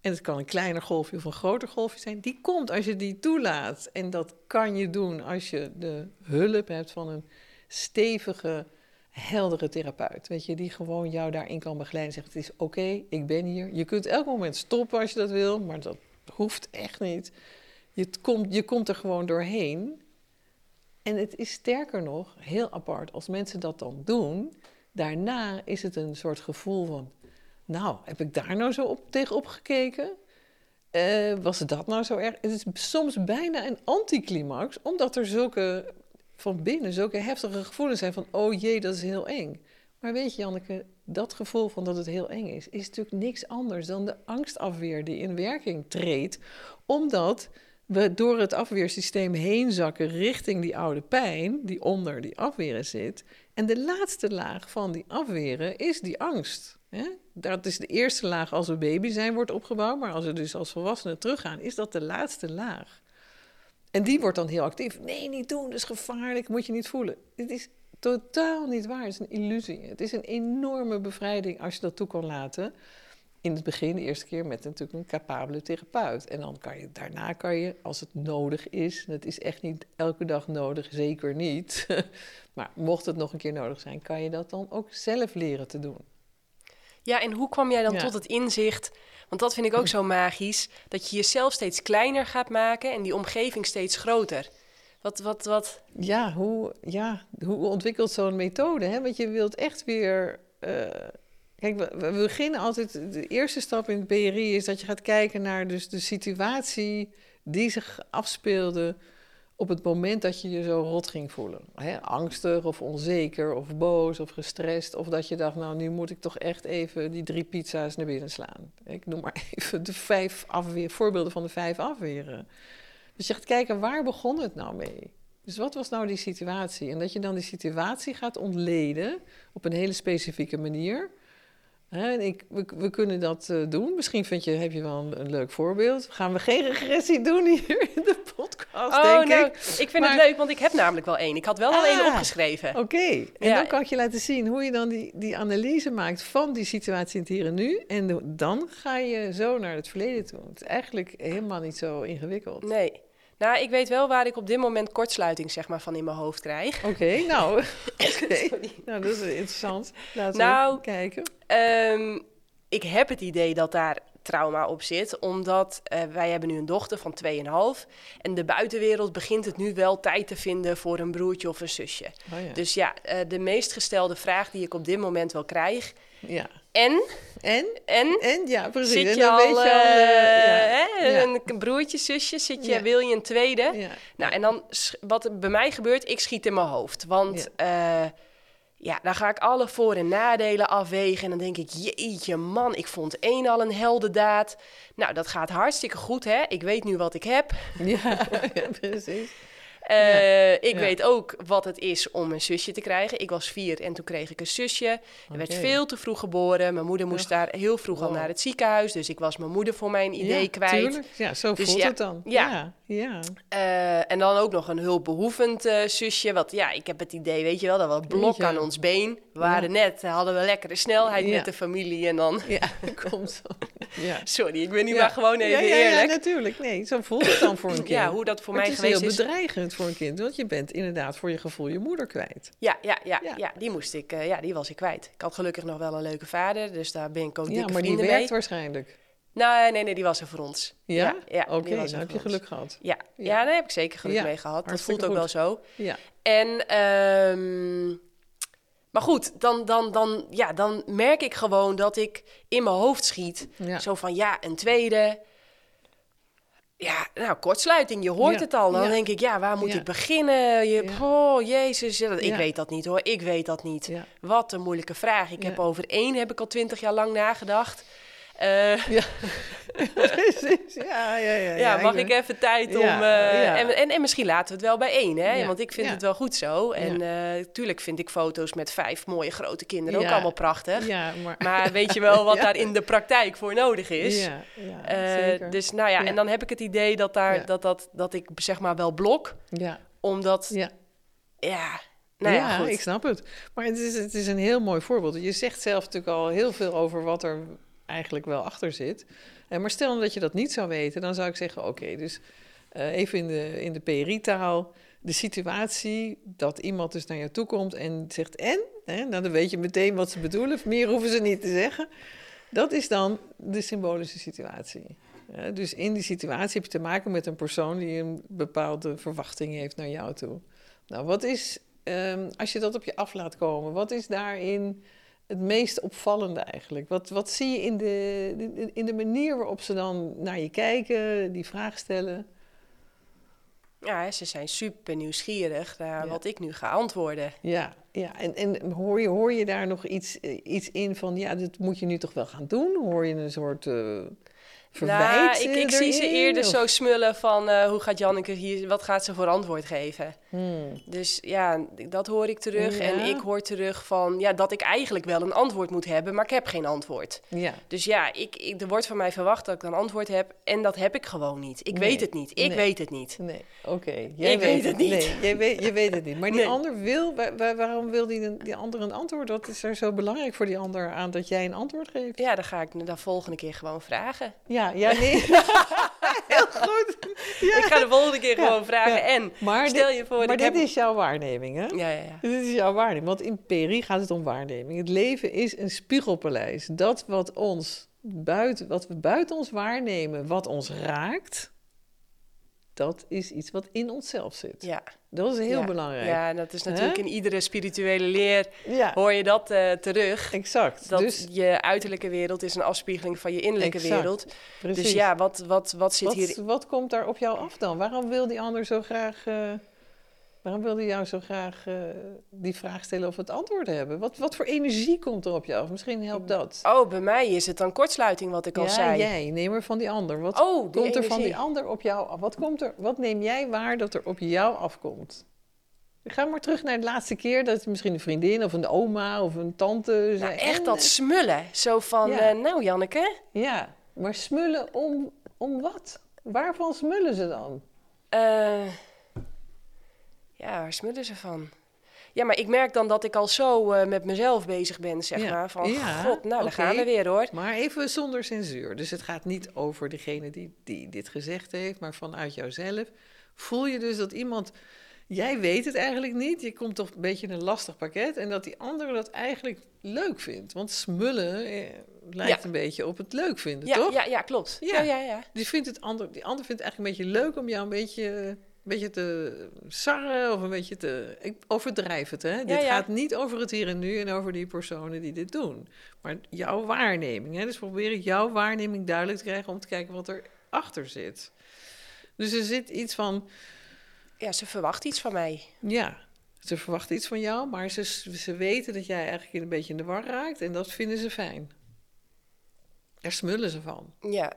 En het kan een kleiner golfje of een groter golfje zijn. Die komt als je die toelaat. En dat kan je doen als je de hulp hebt van een stevige heldere therapeut. Weet je, die gewoon jou daarin kan begeleiden. Zegt: Het is oké, ik ben hier. Je kunt elk moment stoppen als je dat wil, maar dat hoeft echt niet. Je komt, je komt er gewoon doorheen. En het is sterker nog, heel apart, als mensen dat dan doen, daarna is het een soort gevoel van: Nou, heb ik daar nou zo op, tegenop gekeken? Uh, was dat nou zo erg? Het is soms bijna een anticlimax, omdat er zulke van binnen zulke heftige gevoelens zijn van, oh jee, dat is heel eng. Maar weet je, Janneke, dat gevoel van dat het heel eng is, is natuurlijk niks anders dan de angstafweer die in werking treedt, omdat we door het afweersysteem heen zakken richting die oude pijn, die onder die afweren zit. En de laatste laag van die afweren is die angst. Dat is de eerste laag als we baby zijn, wordt opgebouwd. Maar als we dus als volwassenen teruggaan, is dat de laatste laag. En die wordt dan heel actief. Nee, niet doen, dat is gevaarlijk, moet je niet voelen. Dit is totaal niet waar, het is een illusie. Het is een enorme bevrijding als je dat toe kan laten. In het begin, de eerste keer, met natuurlijk een capabele therapeut. En dan kan je, daarna kan je, als het nodig is, het is echt niet elke dag nodig, zeker niet. [laughs] maar mocht het nog een keer nodig zijn, kan je dat dan ook zelf leren te doen. Ja, en hoe kwam jij dan tot het inzicht want dat vind ik ook zo magisch, dat je jezelf steeds kleiner gaat maken en die omgeving steeds groter. Wat, wat, wat? Ja, hoe, ja, hoe ontwikkelt zo'n methode? Hè? Want je wilt echt weer. Uh, kijk, we, we, beginnen altijd. De eerste stap in het BRI is dat je gaat kijken naar dus de situatie die zich afspeelde op het moment dat je je zo rot ging voelen. Hè, angstig of onzeker of boos of gestrest. Of dat je dacht, nou nu moet ik toch echt even die drie pizza's naar binnen slaan. Ik noem maar [laughs] even de vijf afweer, voorbeelden van de vijf afweren. Dus je gaat kijken, waar begon het nou mee? Dus wat was nou die situatie? En dat je dan die situatie gaat ontleden op een hele specifieke manier. En ik, we, kunnen dat uh, doen. Misschien vind je, heb je wel een, leuk voorbeeld. Gaan we geen regressie doen hier in de oh, denk nou, ik. Ik vind het leuk, want ik heb namelijk wel één. Ik had wel al één ah, opgeschreven. Oké, en dan kan ik je laten zien hoe je dan die, die analyse maakt van die situatie in het hier en nu. En dan ga je zo naar het verleden toe. Het is eigenlijk helemaal niet zo ingewikkeld. Nee. Nou, ik weet wel waar ik op dit moment kortsluiting zeg maar, van in mijn hoofd krijg. Oké, nou, [laughs] nou, dat is interessant. Laten nou, we kijken. Um, ik heb het idee dat daar trauma op zit, omdat uh, wij hebben nu een dochter van 2,5 en de buitenwereld begint het nu wel tijd te vinden voor een broertje of een zusje. Oh ja. Dus ja, uh, de meest gestelde vraag die ik op dit moment wel krijg, ja. En? En? En? En, ja, precies. Zit je en al, uh, ja. een broertje, zusje, zit je, wil je een tweede? Nou, en dan, wat er bij mij gebeurt, ik schiet in mijn hoofd. Want ja. Ja, dan ga ik alle voor- en nadelen afwegen. En dan denk ik, jeetje man, ik vond één al een heldendaad. Nou, dat gaat hartstikke goed, hè? Ik weet nu wat ik heb. [laughs] Ja, ja precies. Uh, ik weet ook wat het is om een zusje te krijgen. Ik was vier en toen kreeg ik een zusje. Er werd veel te vroeg geboren. Mijn moeder moest daar heel vroeg al naar het ziekenhuis. Dus ik was mijn moeder voor mijn idee kwijt. Tuurlijk. Ja, zo dus voelt het dan. Ja. Ja. Uh, en dan ook nog een hulpbehoevend uh, zusje. Wat ja, ik heb het idee, weet je wel, dat we blok aan ons been. We waren net, hadden we lekkere snelheid met de familie en dan... Ja, [laughs] komt zo. Ja. Sorry, ik ben nu maar gewoon even eerlijk. Ja, natuurlijk. Nee, zo voelt het dan voor een [coughs] kind. Ja, hoe dat voor mij geweest is. Het is heel bedreigend voor een kind, want je bent inderdaad voor je gevoel je moeder kwijt. Ja, ja, ja, ja. die moest ik, uh, ja, die was ik kwijt. Ik had gelukkig nog wel een leuke vader, dus daar ben ik ook dikke Ja, maar die werkt waarschijnlijk. Nee, nee, nee, die was er voor ons. Ja? Ja, oké, okay, dan heb je geluk gehad. Ja, ja. daar heb ik zeker geluk mee gehad. Dat voelt ook wel zo. Ja. En, um, maar goed, dan, dan, dan, ja, dan merk ik gewoon dat ik in mijn hoofd schiet. Zo van, ja, een tweede Ja, nou, kortsluiting, je hoort Ja, het al. Dan ja. denk ik, ja, waar moet Ja. ik beginnen? Je, Ja. Oh, jezus, ja, ik Ja. weet dat niet hoor, ik weet dat niet. Ja. Wat een moeilijke vraag. Ik Ja. heb over één, heb ik al twintig jaar lang nagedacht. Eh, Ja. [laughs] Precies. Ja, ja, ja. ja, mag ik even tijd om... Eh. En, en, en misschien laten we het wel bij één, hè? Want ik vind het wel goed zo. En eh tuurlijk vind ik foto's met vijf mooie grote kinderen ook allemaal prachtig. Ja, maar... Maar weet je wel [laughs] wat daar in de praktijk voor nodig is? Eh, zeker. dus nou ja, en dan heb ik het idee dat, daar, dat, dat, dat ik zeg maar wel blok, Ja, omdat, ja, ja. nou ja, ik snap het. Maar het is, het is een heel mooi voorbeeld. Je zegt zelf natuurlijk al heel veel over wat er eigenlijk wel achter zit. Eh, maar stel dat je dat niet zou weten, dan zou ik zeggen: oké, dus eh, even in de, in de PRI-taal. De situatie dat iemand dus naar je toe komt en zegt en, hè, nou dan weet je meteen wat ze bedoelen. Meer hoeven ze niet te zeggen. Dat is dan de symbolische situatie. Ja, dus in die situatie heb je te maken met een persoon die een bepaalde verwachting heeft naar jou toe. Nou, wat is, ehm, als je dat op je af laat komen, wat is daarin het meest opvallende eigenlijk? Wat, wat zie je in de, in de manier waarop ze dan naar je kijken, die vraag stellen? Ja, ze zijn super nieuwsgierig naar Ja. wat ik nu ga antwoorden. Ja, ja. En, en hoor, je, hoor je daar nog iets, eh, iets in van, ja, dat moet je nu toch wel gaan doen? Hoor je een soort eh verwijt nou, ik, ik zie ze eerder of- zo smullen van eh, hoe gaat Janneke hier, wat gaat ze voor antwoord geven? Hmm. Dus ja, dat hoor ik terug. Ja. En ik hoor terug van ja, dat ik eigenlijk wel een antwoord moet hebben, maar ik heb geen antwoord. Ja, Dus ja, ik, ik, er wordt van mij verwacht dat ik een antwoord heb en dat heb ik gewoon niet. Ik Nee. weet het niet. Ik Nee. weet het niet. nee, oké. Ik weet het niet. Nee, jij weet, je weet het niet. Maar die Nee. ander wil, wa- wa- waarom wil die, die ander een antwoord? Wat is er zo belangrijk voor die ander aan dat jij een antwoord geeft? Ja, dan ga ik de volgende keer gewoon vragen. Ja, ja, nee. [laughs] Heel goed. Ja. Ik ga de volgende keer Ja, gewoon vragen. ja. En Maar stel dit- je voor, Maar dit heb... is jouw waarneming, hè? Ja, ja, ja. Dit is jouw waarneming. Want in Peri gaat het om waarneming. Het leven is een spiegelpaleis. Dat wat, ons buiten, wat we buiten ons waarnemen, wat ons raakt, dat is iets wat in onszelf zit. Ja, Dat is heel ja. belangrijk. Ja, dat is natuurlijk in iedere spirituele leer Ja, hoor je dat eh, terug. exact. Dat dus je uiterlijke wereld is een afspiegeling van je innerlijke Exact, wereld. precies. Dus ja, wat, wat, wat zit wat, hier... wat komt daar op jou af dan? Waarom wil die ander zo graag... eh, waarom wil die jou zo graag eh, die vraag stellen of het antwoord hebben? Wat, wat voor energie komt er op jou af? Misschien helpt dat. Oh, bij mij is het dan kortsluiting, wat ik al zei. jij. Neem er van die ander. Wat Oh, komt er van die energie. ander op jou af? Wat, komt er, wat neem jij waar dat er op jou afkomt? Ga maar terug naar de laatste keer dat misschien een vriendin of een oma of een tante Nou, zei... echt en, dat eh, smullen. Zo van, Ja. eh, nou Janneke, Ja, maar smullen om, om wat? Waarvan smullen ze dan? eh, ja, waar smullen ze van? Ja, maar ik merk dan dat ik al zo eh, met mezelf bezig ben, zeg Ja. maar. Van, Ja, god, nou, daar oké. gaan we weer, hoor. Maar even zonder censuur. Dus het gaat niet over degene die, die dit gezegd heeft, maar vanuit jouzelf. Voel je dus dat iemand. Jij weet het eigenlijk niet. Je komt toch een beetje in een lastig pakket. En dat die andere dat eigenlijk leuk vindt. Want smullen eh, lijkt Ja. een beetje op het leuk vinden, Ja, toch? ja, ja, klopt. Ja. Ja, ja. Die, vindt het ander, die ander vindt het eigenlijk een beetje leuk om jou een beetje, een beetje te sarren of een beetje te... Ik overdrijf het, hè? dit ja. gaat niet over het hier en nu en over die personen die dit doen. Maar jouw waarneming, hè? Dus probeer ik jouw waarneming duidelijk te krijgen om te kijken wat er achter zit. Dus er zit iets van, Ja, ze verwacht iets van mij. ja, ze verwachten iets van jou, maar ze, ze weten dat jij eigenlijk een beetje in de war raakt en dat vinden ze fijn. Daar smullen ze van. Ja?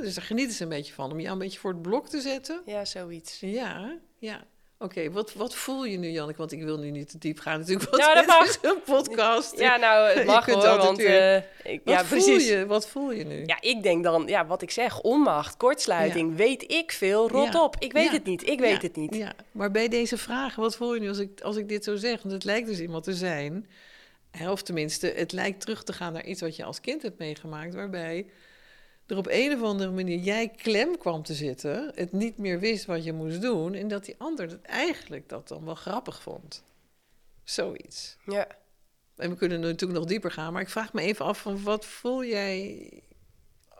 Dus daar genieten ze een beetje van, om jou een beetje voor het blok te zetten. ja, zoiets. Ja, ja. Oké, wat, wat voel je nu, Janneke? Want ik wil nu niet te diep gaan natuurlijk, want Nou, dat mag. is een podcast. Ja, nou, het [laughs] Je mag kunt hoor, want... eh, ik, wat ja, voel precies. je? Wat voel je nu? Ja, ik denk dan, ja, wat ik zeg, onmacht, kortsluiting, weet ik veel, rot Ja. op. Ik weet het niet, ik weet het niet. Ja, maar bij deze vragen, wat voel je nu als ik, als ik dit zo zeg? Want het lijkt dus iemand te zijn, of tenminste, het lijkt terug te gaan naar iets wat je als kind hebt meegemaakt, waarbij er op een of andere manier jij klem kwam te zitten, het niet meer wist wat je moest doen, en dat die ander dat eigenlijk dat dan wel grappig vond. Zoiets. Ja. En we kunnen natuurlijk nog dieper gaan, maar ik vraag me even af van wat voel jij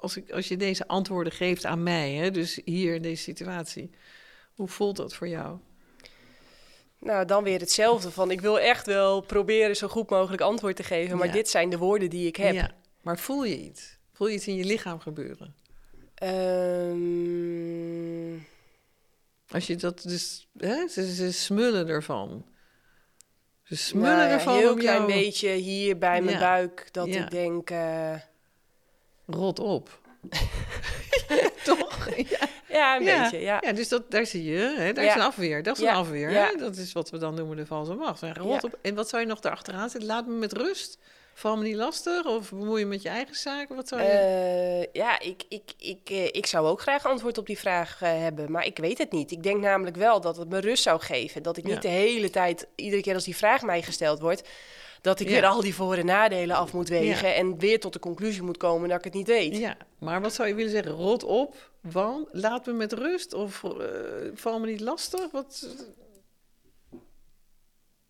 als, ik, als je deze antwoorden geeft aan mij, hè? dus hier in deze situatie. Hoe voelt dat voor jou? Nou, dan weer hetzelfde van, ik wil echt wel proberen zo goed mogelijk antwoord te geven, maar Ja. dit zijn de woorden die ik heb. Ja, maar voel je iets? Voel je iets in je lichaam gebeuren? Ehm, Als je dat dus, hè, ze, ze smullen ervan. Ze smullen nou ervan Een heel klein jou beetje hier bij mijn Ja. buik. Dat ik denk... eh, rot op. [laughs] Toch? Ja. Ja, een Ja. beetje, ja. Ja, dus dat, daar zie je, hè? daar is een afweer. Dat is een afweer. Hè? Dat is wat we dan noemen de valse macht. Rot op. En wat zou je nog daarachteraan zetten? Laat me met rust. Val me niet lastig? Of bemoei je met je eigen zaken? Wat zou je... Eh, ja, ik, ik, ik, eh, ik zou ook graag antwoord op die vraag eh, hebben, maar ik weet het niet. Ik denk namelijk wel dat het me rust zou geven. Dat ik Ja. niet de hele tijd, iedere keer als die vraag mij gesteld wordt, dat ik Ja. weer al die voor- en nadelen af moet wegen en weer tot de conclusie moet komen dat ik het niet weet. Ja, maar wat zou je willen zeggen? Rot op, want laat me met rust. Of eh, val me niet lastig? Wat...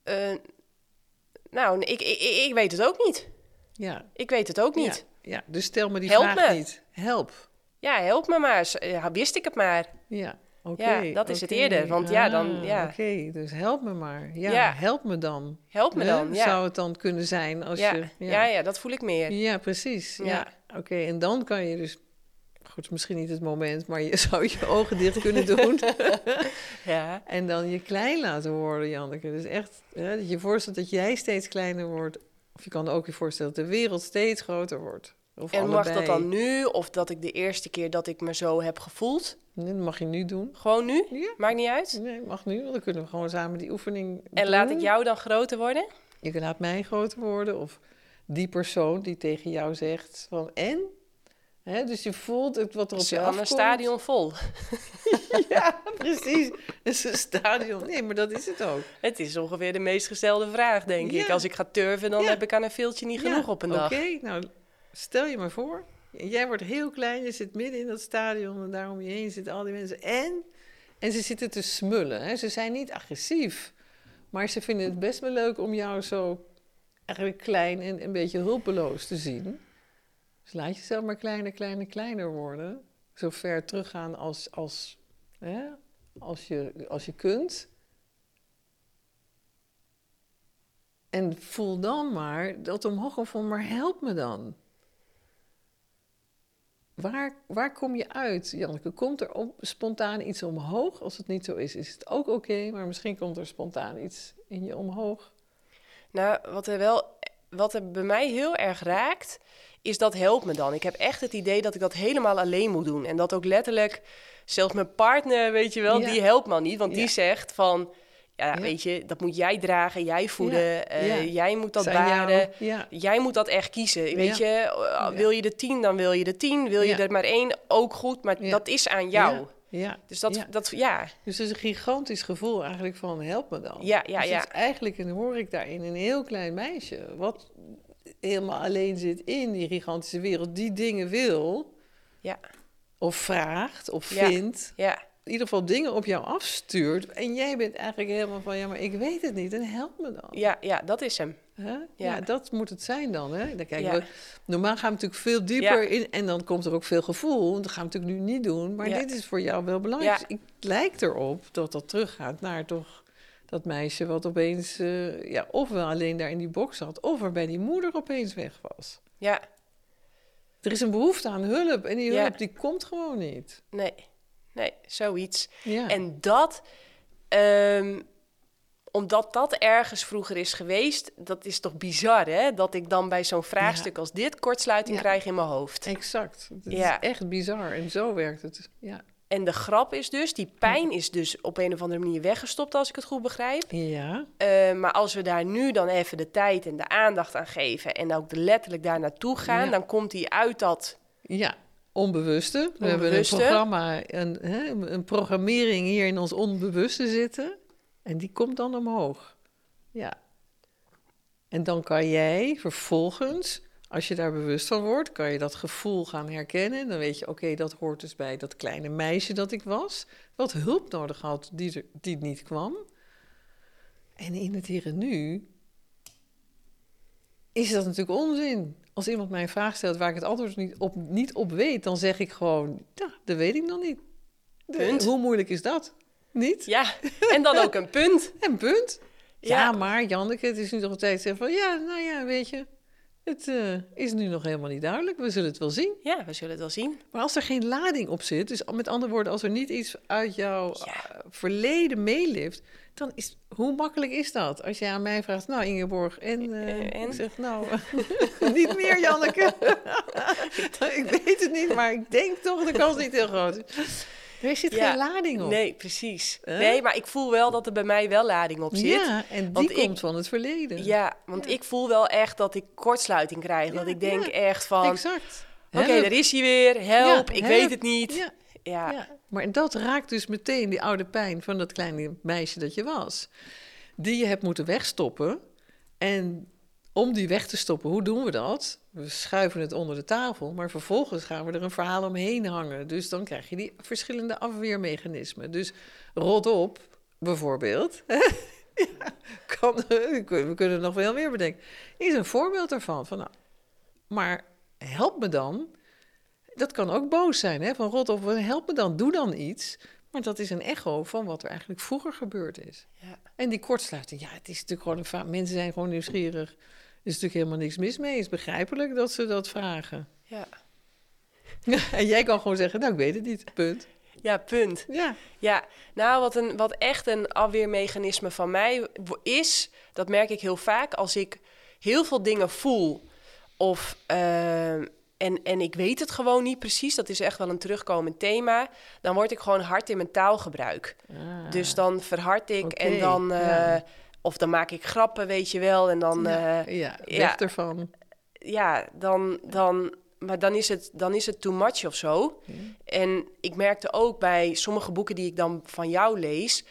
Eh, nou, ik, ik, ik, weet het ook niet. Ja, Ik weet het ook niet. Ja, ja, dus stel me die Help vraag me. niet. Help. Ja, help me maar. Ja, wist ik het maar. Ja, Ja, dat is het eerder, want ja, dan- Ah, ja. Oké, dus help me maar. Ja, Ja. help me dan. Help me dan, ja. Zou het dan kunnen zijn als ja. je... Ja. Ja, dat voel ik meer. Ja, precies. Ja. Oké, en dan kan je dus... Goed, misschien niet het moment, maar je [laughs] zou je ogen dicht kunnen doen. [laughs] Ja. en dan je klein laten worden, Janneke. Dus echt, hè, dat je je voorstelt dat jij steeds kleiner wordt. Of je kan ook je voorstellen dat de wereld steeds groter wordt. Of En mag dat dan nu of dat ik de eerste keer dat ik me zo heb gevoeld? Nee, dat mag je nu doen. Gewoon nu? Ja. Maakt niet uit. Nee, mag nu, want dan kunnen we gewoon samen die oefening En laat ik jou dan groter worden? Je laat mij groter worden of die persoon die tegen jou zegt van en? Hè, dus je voelt het wat er op Is je afkomt. een stadion vol. [laughs] Ja, precies. Het is een stadion. Nee, maar dat is het ook. Het is ongeveer de meest gestelde vraag, denk ik. Als ik ga turven, dan Ja. heb ik aan een veeltje niet genoeg op een dag. Oké, nou stel je maar voor. Jij wordt heel klein, je zit midden in dat stadion en daar om je heen zitten al die mensen. En, en ze zitten te smullen. Hè. Ze zijn niet agressief, maar ze vinden het best wel leuk om jou zo eigenlijk klein en een beetje hulpeloos te zien. Dus laat jezelf maar kleiner, kleiner, kleiner worden. Zo ver teruggaan als, als, hè, als, je, als je kunt. En voel dan maar dat omhoog of maar help me dan. Waar, waar kom je uit, Janneke? Komt er op, spontaan iets omhoog? Als het niet zo is, is het ook oké. maar misschien komt er spontaan iets in je omhoog. Nou, wat er wel, wat er bij mij heel erg raakt, is dat helpt me dan. Ik heb echt het idee dat ik dat helemaal alleen moet doen. En dat ook letterlijk, zelfs mijn partner, weet je wel, Ja. die helpt me niet. Want Ja. die zegt van, ja, weet je, dat moet jij dragen, jij voeden, eh, jij moet dat baren. Jij moet dat echt kiezen. Weet je, wil je de tien, dan wil je de tien. Wil je er maar één, ook goed. Maar dat is aan jou. Ja. Dus dat, Ja. dat, ja. Dus het is een gigantisch gevoel eigenlijk van help me dan. Ja, ja, dus ja. eigenlijk, en hoor ik daarin, een heel klein meisje... wat helemaal alleen zit in die gigantische wereld... die dingen wil, Ja. of vraagt, of Ja. vindt... Ja, in ieder geval dingen op jou afstuurt... en jij bent eigenlijk helemaal van... ja, maar ik weet het niet en help me dan. ja, ja, dat is hem. Ja. Ja. dat moet het zijn dan. Hè? dan kijken Ja. we, normaal gaan we natuurlijk veel dieper Ja. in... en dan komt er ook veel gevoel. Dat gaan we natuurlijk nu niet doen. Maar dit is voor jou wel belangrijk. Ja. Dus Het lijkt erop dat dat teruggaat naar toch... Dat meisje wat opeens, eh, ja, ofwel alleen daar in die box zat, of er bij die moeder opeens weg was. Ja, Er is een behoefte aan hulp en die hulp die komt gewoon niet. nee. Nee, zoiets. Ja. En dat, ehm, omdat dat ergens vroeger is geweest, dat is toch bizar, hè? Dat ik dan bij zo'n vraagstuk als dit kortsluiting Ja. krijg in mijn hoofd. Exact. Het Ja. is echt bizar en zo werkt het. Ja. En de grap is dus, die pijn is dus op een of andere manier weggestopt, als ik het goed begrijp. Ja. Eh, maar als we daar nu dan even de tijd en de aandacht aan geven en ook letterlijk daar naartoe gaan, Ja. dan komt die uit dat. Ja, onbewuste. We hebben een programma, een, hè, een programmering hier in ons onbewuste zitten. En die komt dan omhoog. Ja. En dan kan jij vervolgens, als je daar bewust van wordt, kan je dat gevoel gaan herkennen. Dan weet je, oké, dat hoort dus bij dat kleine meisje dat ik was. Wat hulp nodig had, die, er, die niet kwam. En in het hier en nu is dat natuurlijk onzin. Als iemand mij een vraag stelt waar ik het antwoord niet op, niet op weet, dan zeg ik gewoon, ja, dat weet ik nog niet. Punt. hoe moeilijk is dat? Niet? Ja, en dan ook een punt. [laughs] En punt. Ja, Ja. maar Janneke, het is nu toch een tijd zeggen van, ja, nou ja, weet je. Het eh, is nu nog helemaal niet duidelijk. We zullen het wel zien. Ja, we zullen het wel zien. Maar als er geen lading op zit, dus met andere woorden, als er niet iets uit jouw Ja. eh, verleden meelift, dan is hoe makkelijk is dat? Als je aan mij vraagt, nou Ingeborg, en, Eh, en? ik zeg, nou, [laughs] niet meer Janneke. [laughs] ik weet het niet, maar ik denk toch de kans niet heel groot. is. Er zit Ja. geen lading op. Nee, precies. Nee, maar ik voel wel dat er bij mij wel lading op zit. Ja, en die ik- komt van het verleden. Ja, want Ja. ik voel wel echt dat ik kortsluiting krijg. Ja, dat ik denk echt van, oké, exact. daar Help. is hij weer. Help, ik help. weet het niet. Ja, Ja, maar dat raakt dus meteen die oude pijn van dat kleine meisje dat je was. Die je hebt moeten wegstoppen. En om die weg te stoppen, hoe doen we dat? We schuiven het onder de tafel, maar vervolgens gaan we er een verhaal omheen hangen. Dus dan krijg je die verschillende afweermechanismen. Dus rot op, bijvoorbeeld. [laughs] kan, we kunnen nog veel meer bedenken. Is een voorbeeld daarvan. Van, nou, maar help me dan dat kan ook boos zijn, hè? van rot of help me dan, doe dan iets. Maar dat is een echo van wat er eigenlijk vroeger gebeurd is. Ja. En die kortsluiting, ja, het is natuurlijk gewoon een va- Mensen zijn gewoon nieuwsgierig. Er is natuurlijk helemaal niks mis mee. Het is begrijpelijk dat ze dat vragen. ja. [laughs] en jij kan gewoon zeggen, nou, ik weet het niet, punt. ja punt. Ja, Ja, nou, wat, een, wat echt een afweermechanisme van mij is, dat merk ik heel vaak als ik heel veel dingen voel. Of, eh, en, en ik weet het gewoon niet precies, dat is echt wel een terugkomend thema. Dan word ik gewoon hard in mijn taalgebruik. Ah, Dus dan verhard ik en dan, eh, of dan maak ik grappen, weet je wel. En dan, ja, eh, ja, weg ja. ervan. ja, dan, dan, maar dan is, het, dan is het too much of zo. En ik merkte ook bij sommige boeken die ik dan van jou lees.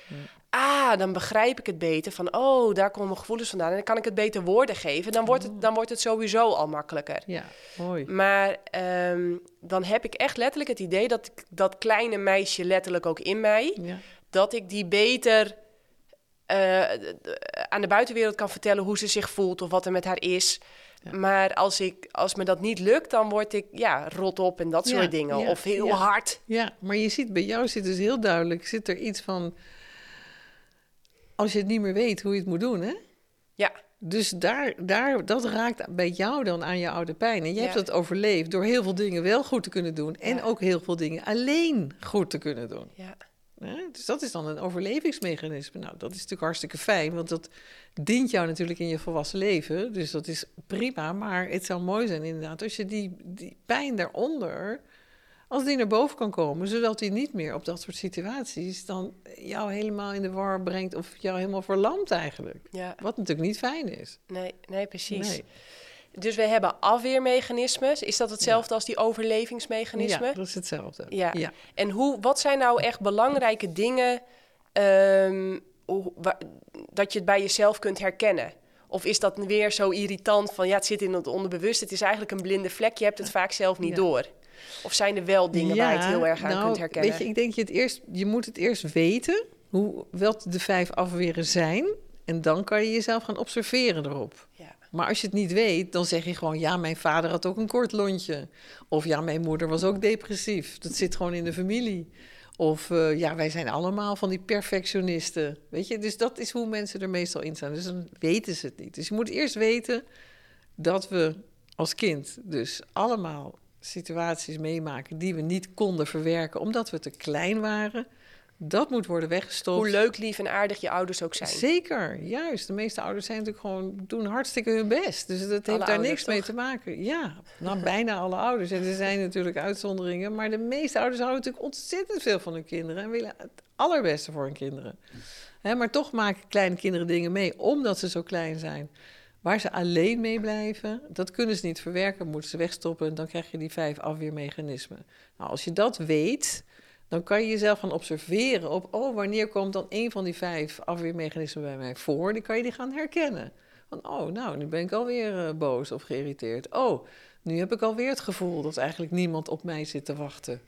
Ah, dan begrijp ik het beter. Van, oh, daar komen mijn gevoelens vandaan. En dan kan ik het beter woorden geven. Dan wordt Oh. het, dan wordt het sowieso al makkelijker. Ja, mooi. Maar ehm, dan heb ik echt letterlijk het idee dat ik dat kleine meisje letterlijk ook in mij... Ja, dat ik die beter eh, aan de buitenwereld kan vertellen hoe ze zich voelt of wat er met haar is. Ja. Maar als, ik, als me dat niet lukt, dan word ik ja, rot op en dat Ja, soort dingen. of heel hard. ja, maar je ziet bij jou zit dus heel duidelijk, zit er iets van, als je het niet meer weet hoe je het moet doen, hè? Ja, Dus daar, daar, dat raakt bij jou dan aan je oude pijn. En je hebt Ja. dat overleefd door heel veel dingen wel goed te kunnen doen. En Ja. ook heel veel dingen alleen goed te kunnen doen. ja, Hè? Dus dat is dan een overlevingsmechanisme. Nou, dat is natuurlijk hartstikke fijn, want dat dient jou natuurlijk in je volwassen leven. Dus dat is prima. Maar het zou mooi zijn inderdaad als je die, die pijn daaronder, als die naar boven kan komen, zodat die niet meer op dat soort situaties dan jou helemaal in de war brengt of jou helemaal verlamt eigenlijk. ja. Wat natuurlijk niet fijn is. Nee, nee, precies. Nee. Dus we hebben afweermechanismes. Is dat hetzelfde als die overlevingsmechanismen? Ja, dat is hetzelfde. Ja. ja. En hoe, wat zijn nou echt belangrijke dingen ehm, hoe- dat je het bij jezelf kunt herkennen? Of is dat weer zo irritant van ja, het zit in het onderbewust, het is eigenlijk een blinde vlek, je hebt het vaak zelf niet Ja. door? Of zijn er wel dingen waar je het heel erg aan nou, kunt herkennen? Weet je, ik denk je het eerst, je moet het eerst weten hoe, wat de vijf afweren zijn. En dan kan je jezelf gaan observeren erop. ja. Maar als je het niet weet, dan zeg je gewoon: ja, mijn vader had ook een kort lontje. Of ja, mijn moeder was ook depressief. Dat zit gewoon in de familie. Of eh, ja, wij zijn allemaal van die perfectionisten. Weet je, dus dat is hoe mensen er meestal in staan. Dus dan weten ze het niet. Dus je moet eerst weten dat we als kind dus allemaal situaties meemaken die we niet konden verwerken omdat we te klein waren. Dat moet worden weggestopt. Hoe leuk, lief en aardig je ouders ook zijn. Zeker, juist. De meeste ouders zijn natuurlijk gewoon, doen hartstikke hun best. Dus dat heeft daar ouders, niks mee te maken. Ja, nou bijna alle ouders. En er zijn natuurlijk uitzonderingen. Maar de meeste ouders houden natuurlijk ontzettend veel van hun kinderen. En willen het allerbeste voor hun kinderen. Hè, maar toch maken kleine kinderen dingen mee, omdat ze zo klein zijn. Waar ze alleen mee blijven, dat kunnen ze niet verwerken, moeten ze wegstoppen. En dan krijg je die vijf afweermechanismen. Nou, als je dat weet, dan kan je jezelf gaan observeren op, oh, wanneer komt dan een van die vijf afweermechanismen bij mij voor? Dan kan je die gaan herkennen. Van, oh, nou, nu ben ik alweer uh, boos of geïrriteerd. Oh, nu heb ik alweer het gevoel dat eigenlijk niemand op mij zit te wachten.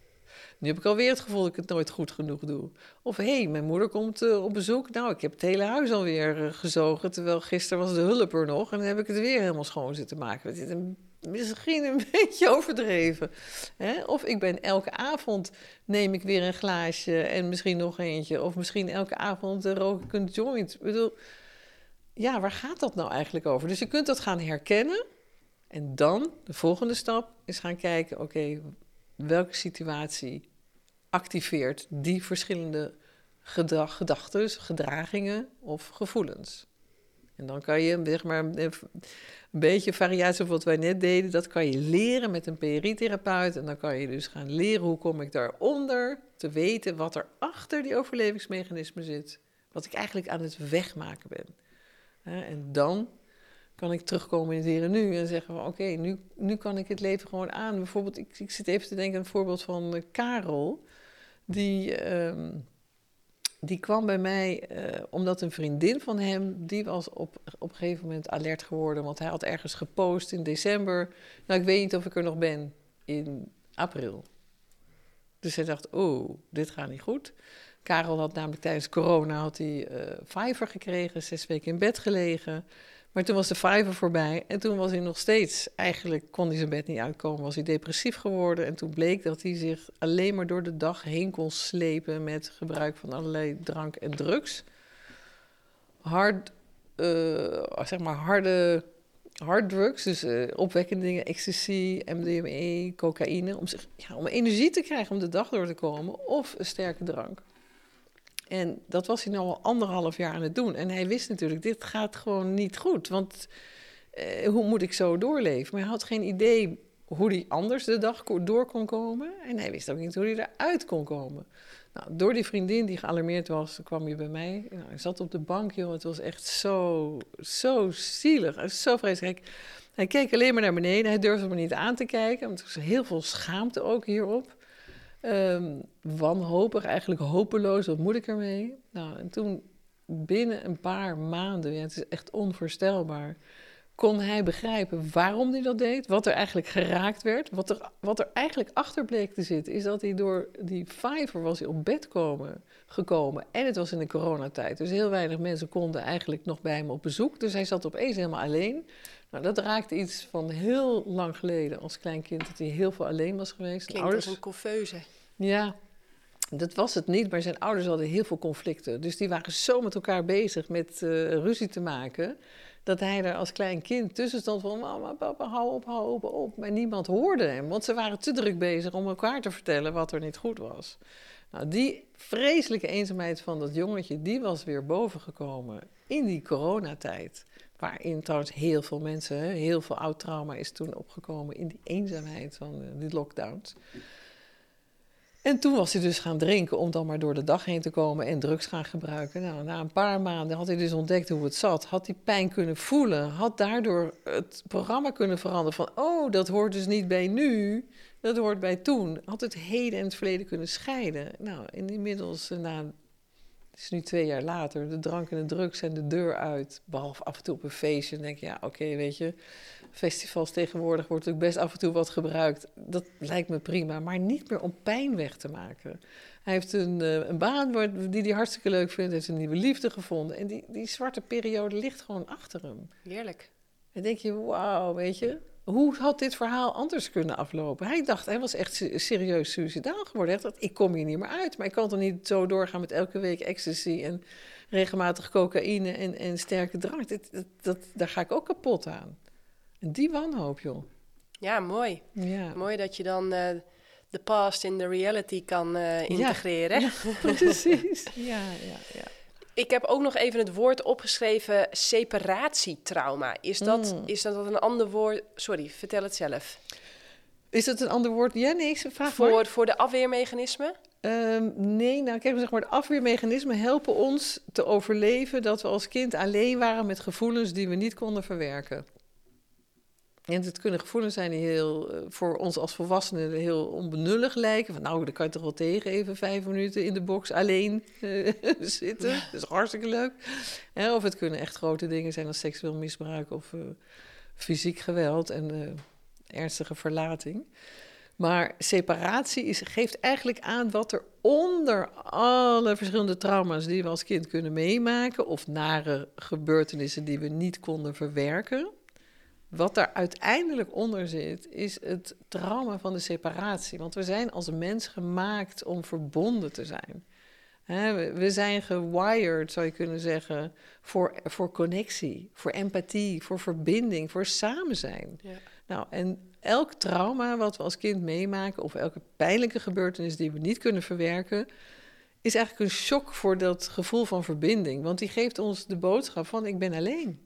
Nu heb ik alweer het gevoel dat ik het nooit goed genoeg doe. Of hé, hey, mijn moeder komt uh, op bezoek. Nou, ik heb het hele huis alweer uh, gezogen. Terwijl gisteren was de hulp er nog. En dan heb ik het weer helemaal schoon zitten maken. Het is een, misschien een [laughs] beetje overdreven. Hè? Of ik ben elke avond neem ik weer een glaasje en misschien nog eentje. Of misschien elke avond uh, rook ik een joint. Ik bedoel, ja, waar gaat dat nou eigenlijk over? Dus je kunt dat gaan herkennen. En dan, de volgende stap, is gaan kijken, oké, welke situatie activeert die verschillende gedrag, gedachten, gedragingen of gevoelens. En dan kan je, zeg maar, een beetje variatie op wat wij net deden, dat kan je leren met een PRI-therapeut. En dan kan je dus gaan leren hoe kom ik daaronder, te weten wat er achter die overlevingsmechanismen zit. Wat ik eigenlijk aan het wegmaken ben. En dan kan ik terugkomen in het hier en nu en zeggen van oké, nu, nu kan ik het leven gewoon aan. Bijvoorbeeld, ik, ik zit even te denken aan een voorbeeld van uh, Karel. Die, ehm, die kwam bij mij uh, omdat een vriendin van hem, die was op, op een gegeven moment alert geworden. Want hij had ergens gepost in december. Nou, ik weet niet of ik er nog ben in april. Dus hij dacht, oh, dit gaat niet goed. Karel had namelijk tijdens corona had hij, uh, gekregen, zes weken in bed gelegen. Maar toen was de Fiverr voorbij en toen was hij nog steeds, eigenlijk kon hij zijn bed niet uitkomen, was hij depressief geworden. En toen bleek dat hij zich alleen maar door de dag heen kon slepen met gebruik van allerlei drank en drugs. Hard, uh, zeg maar harde harddrugs, dus uh, opwekkende dingen, ecstasy, MDMA, cocaïne, om, zich, ja, om energie te krijgen om de dag door te komen, of een sterke drank. En dat was hij nu al anderhalf jaar aan het doen. En hij wist natuurlijk, dit gaat gewoon niet goed. Want eh, hoe moet ik zo doorleven? Maar hij had geen idee hoe hij anders de dag door kon komen. En hij wist ook niet hoe hij eruit kon komen. Nou, door die vriendin die gealarmeerd was, kwam hij bij mij. Nou, hij zat op de bank, joh. Het was echt zo, zo zielig. Zo vreselijk. Hij keek alleen maar naar beneden. Hij durfde me niet aan te kijken. Want er was heel veel schaamte ook hierop. Um, wanhopig, eigenlijk hopeloos, wat moet ik ermee? Nou, en toen binnen een paar maanden, ja, het is echt onvoorstelbaar, kon hij begrijpen waarom hij dat deed, wat er eigenlijk geraakt werd. Wat er, wat er eigenlijk achter bleek te zitten, is dat hij door die vijver was hij op bed komen, gekomen. En het was in de coronatijd, dus heel weinig mensen konden eigenlijk nog bij hem op bezoek. Dus hij zat opeens helemaal alleen. Nou, dat raakte iets van heel lang geleden als klein kind, dat hij heel veel alleen was geweest. Klinkt ouders... als een couveuse. Ja, dat was het niet, maar zijn ouders hadden heel veel conflicten. Dus die waren zo met elkaar bezig met uh, ruzie te maken, dat hij er als klein kind tussen stond van mama, papa, hou op, hou op, op. Maar niemand hoorde hem, want ze waren te druk bezig om elkaar te vertellen wat er niet goed was. Nou, die vreselijke eenzaamheid van dat jongetje, die was weer bovengekomen in die coronatijd. Waarin trouwens heel veel mensen, heel veel oud trauma is toen opgekomen in die eenzaamheid van uh, die lockdowns. En toen was hij dus gaan drinken om dan maar door de dag heen te komen en drugs gaan gebruiken. Nou, na een paar maanden had hij dus ontdekt hoe het zat. Had hij pijn kunnen voelen. Had daardoor het programma kunnen veranderen van... oh, dat hoort dus niet bij nu, dat hoort bij toen. Had het heden en het verleden kunnen scheiden. Nou, inmiddels, eh, na, het is nu twee jaar later, de drank en de drugs zijn de deur uit. Behalve af en toe op een feestje. Dan denk je, ja, oké, weet je festivals tegenwoordig wordt ook best af en toe wat gebruikt. Dat lijkt me prima, maar niet meer om pijn weg te maken. Hij heeft een, uh, een baan die hij hartstikke leuk vindt, heeft een nieuwe liefde gevonden. En die, die zwarte periode ligt gewoon achter hem. Heerlijk. En denk je, wauw, weet je, hoe had dit verhaal anders kunnen aflopen? Hij dacht, hij was echt serieus suicidaal geworden. Hij dacht, ik kom hier niet meer uit. Maar ik kan toch niet zo doorgaan met elke week ecstasy en regelmatig cocaïne en, en sterke drank. Dat, dat, dat, daar ga ik ook kapot aan. Die wanhoop, joh. Ja, mooi. Ja. Mooi dat je dan uh, de past in de reality kan uh, integreren. Ja, [laughs] precies. ja, ja, ja. Ik heb ook nog even het woord opgeschreven separatietrauma. Is dat, mm. is dat een ander woord? Sorry, vertel het zelf. Is dat een ander woord? Ja, nee, ik vraag voor, voor de afweermechanismen? Um, nee, nou kijk, zeg maar, de afweermechanismen helpen ons te overleven dat we als kind alleen waren met gevoelens die we niet konden verwerken. En het kunnen gevoelens zijn die heel, eh, voor ons als volwassenen heel onbenullig lijken. Van nou, dan kan je toch wel tegen even vijf minuten in de box alleen uh, [laughs] zitten. Dat is hartstikke leuk. of het kunnen echt grote dingen zijn als seksueel misbruik of uh, fysiek geweld en ernstige verlating. Maar separatie is, geeft eigenlijk aan wat er onder alle verschillende trauma's die we als kind kunnen meemaken, of nare gebeurtenissen die we niet konden verwerken, wat daar uiteindelijk onder zit, is het trauma van de separatie. Want we zijn als mens gemaakt om verbonden te zijn. we zijn gewired, zou je kunnen zeggen, voor, voor connectie, voor empathie, voor verbinding, voor samen zijn. Nou, en elk trauma wat we als kind meemaken, of elke pijnlijke gebeurtenis die we niet kunnen verwerken, is eigenlijk een shock voor dat gevoel van verbinding. Want die geeft ons de boodschap van ik ben alleen.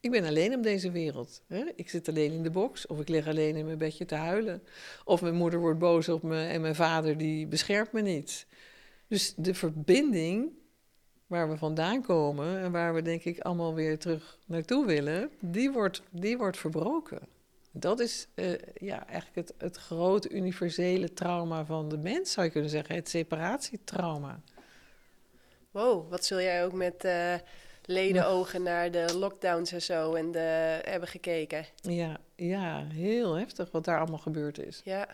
Ik ben alleen op deze wereld. Hè? Ik zit alleen in de box, of ik lig alleen in mijn bedje te huilen. Of mijn moeder wordt boos op me en mijn vader die beschermt me niet. Dus de verbinding waar we vandaan komen en waar we denk ik allemaal weer terug naartoe willen, die wordt, die wordt verbroken. Dat is uh, ja, eigenlijk het, het grote universele trauma van de mens, zou je kunnen zeggen. Het separatietrauma. Wow, wat zul jij ook met uh, ledenogen naar de lockdowns en zo en de, hebben gekeken? Ja, ja, heel heftig wat daar allemaal gebeurd is. Ja.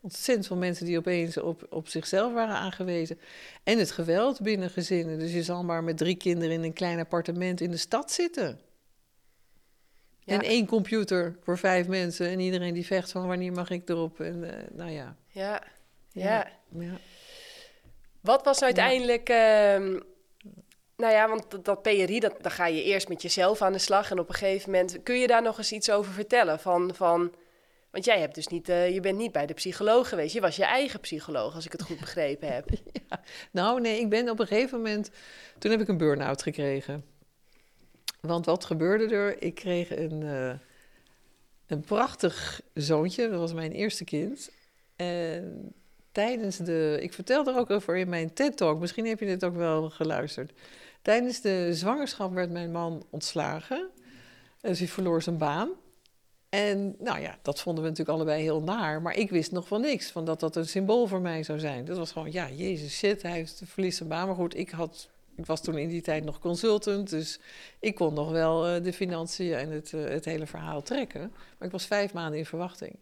Ontzettend veel mensen die opeens op, op zichzelf waren aangewezen. En het geweld binnen gezinnen. Dus je zal maar met drie kinderen in een klein appartement in de stad zitten. En één computer voor vijf mensen en iedereen die vecht van wanneer mag ik erop. En uh, nou ja. Ja. Ja. ja. Wat was uiteindelijk... Uh, nou ja, want dat, dat PRI, dat, ga je eerst met jezelf aan de slag. En op een gegeven moment kun je daar nog eens iets over vertellen. Van, van, want jij hebt dus niet, uh, je bent niet bij de psycholoog geweest. Je was je eigen psycholoog, als ik het goed begrepen heb. [laughs] ja. Nou nee, ik ben op een gegeven moment... Toen heb ik een burn-out gekregen. Want wat gebeurde er? Ik kreeg een, uh, een prachtig zoontje, dat was mijn eerste kind. En tijdens de. Ik vertel er ook over in mijn TED-talk, misschien heb je dit ook wel geluisterd. Tijdens de zwangerschap werd mijn man ontslagen. Dus hij verloor zijn baan. En nou ja, dat vonden we natuurlijk allebei heel naar. Maar ik wist nog van niks, van dat dat een symbool voor mij zou zijn. Dat was gewoon, ja, jezus, shit, hij verliest zijn baan. Maar goed, ik had ik was toen in die tijd nog consultant, dus ik kon nog wel uh, de financiën en het, uh, het hele verhaal trekken. Maar ik was vijf maanden in verwachting.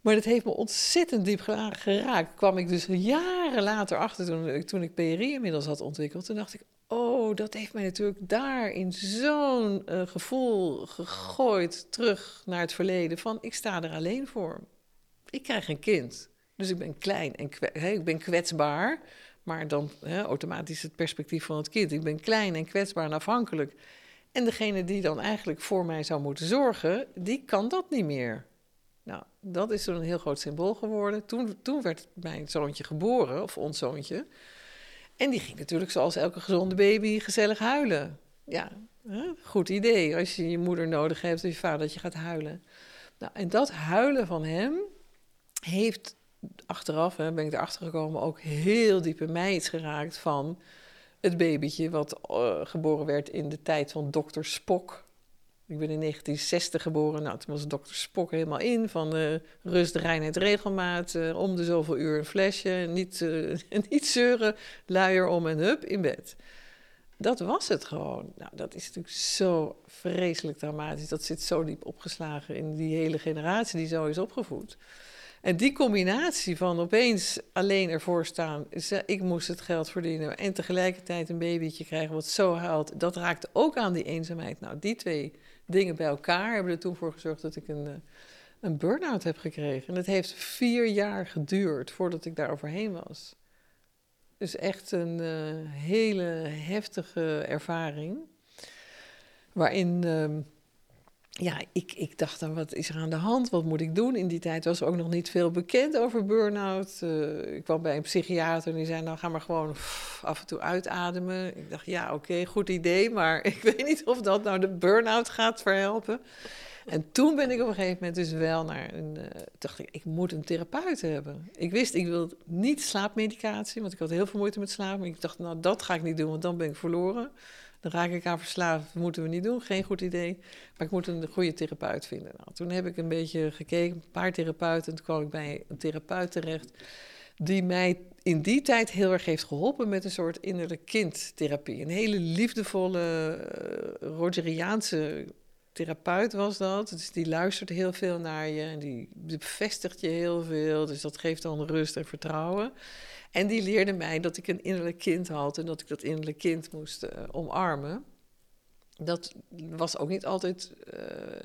Maar dat heeft me ontzettend diep geraakt. Kwam ik dus jaren later achter, toen, toen ik PRI inmiddels had ontwikkeld. Toen dacht ik, oh, dat heeft mij natuurlijk daar in zo'n uh, gevoel gegooid terug naar het verleden. Van, ik sta er alleen voor. Ik krijg een kind. Dus ik ben klein en ik ben kwetsbaar. Maar dan hè, automatisch het perspectief van het kind. Ik ben klein en kwetsbaar en afhankelijk. En degene die dan eigenlijk voor mij zou moeten zorgen, die kan dat niet meer. Nou, dat is een heel groot symbool geworden. Toen, toen werd mijn zoontje geboren, of ons zoontje. En die ging natuurlijk zoals elke gezonde baby gezellig huilen. Ja, goed idee als je je moeder nodig hebt of je vader dat je gaat huilen. Nou, en dat huilen van hem heeft achteraf hè, ben ik erachter gekomen, ook heel diep in mij geraakt van het babytje wat uh, geboren werd in de tijd van dokter Spock. Ik ben in 1960 geboren. Nou, toen was dokter Spock helemaal in van uh, rust, reinheid, regelmaat. Uh, om de zoveel uur een flesje. Niet, [laughs] niet zeuren, luier om en hup in bed. Dat was het gewoon. Nou, dat is natuurlijk zo vreselijk dramatisch. Dat zit zo diep opgeslagen in die hele generatie die zo is opgevoed. En die combinatie van opeens alleen ervoor staan, ik moest het geld verdienen en tegelijkertijd een babytje krijgen wat zo huilt, dat raakte ook aan die eenzaamheid. Nou, die twee dingen bij elkaar hebben er toen voor gezorgd dat ik een, eh, een burn-out heb gekregen. En het heeft vier jaar geduurd voordat ik daar overheen was. Dus echt een uh, hele heftige ervaring. Waarin uh, ja, ik, ik dacht dan, wat is er aan de hand? Wat moet ik doen? In die tijd was er ook nog niet veel bekend over burn-out. Uh, ik kwam bij een psychiater en die zei, nou ga maar gewoon af en toe uitademen. Ik dacht, ja, oké, goed idee, maar [laughs] ik weet niet of dat nou de burn-out gaat verhelpen. En toen ben ik op een gegeven moment dus wel naar een... Uh, dacht ik, ik moet een therapeut hebben. Ik wist, ik wil niet slaapmedicatie, want ik had heel veel moeite met slapen. Ik dacht, nou, dat ga ik niet doen, want dan ben ik verloren. Dan raak ik aan verslaafd. Dat moeten we niet doen. Geen goed idee. Maar ik moet een goede therapeut vinden. Nou, toen heb ik een beetje gekeken, een paar therapeuten. En toen kwam ik bij een therapeut terecht. Die mij in die tijd heel erg heeft geholpen met een soort innerlijk kindtherapie. Een hele liefdevolle, uh, Rogeriaanse therapeut was dat. Dus die luistert heel veel naar je en die bevestigt je heel veel. Dus dat geeft dan rust en vertrouwen. En die leerde mij dat ik een innerlijk kind had en dat ik dat innerlijk kind moest uh, omarmen. Dat was ook niet altijd uh,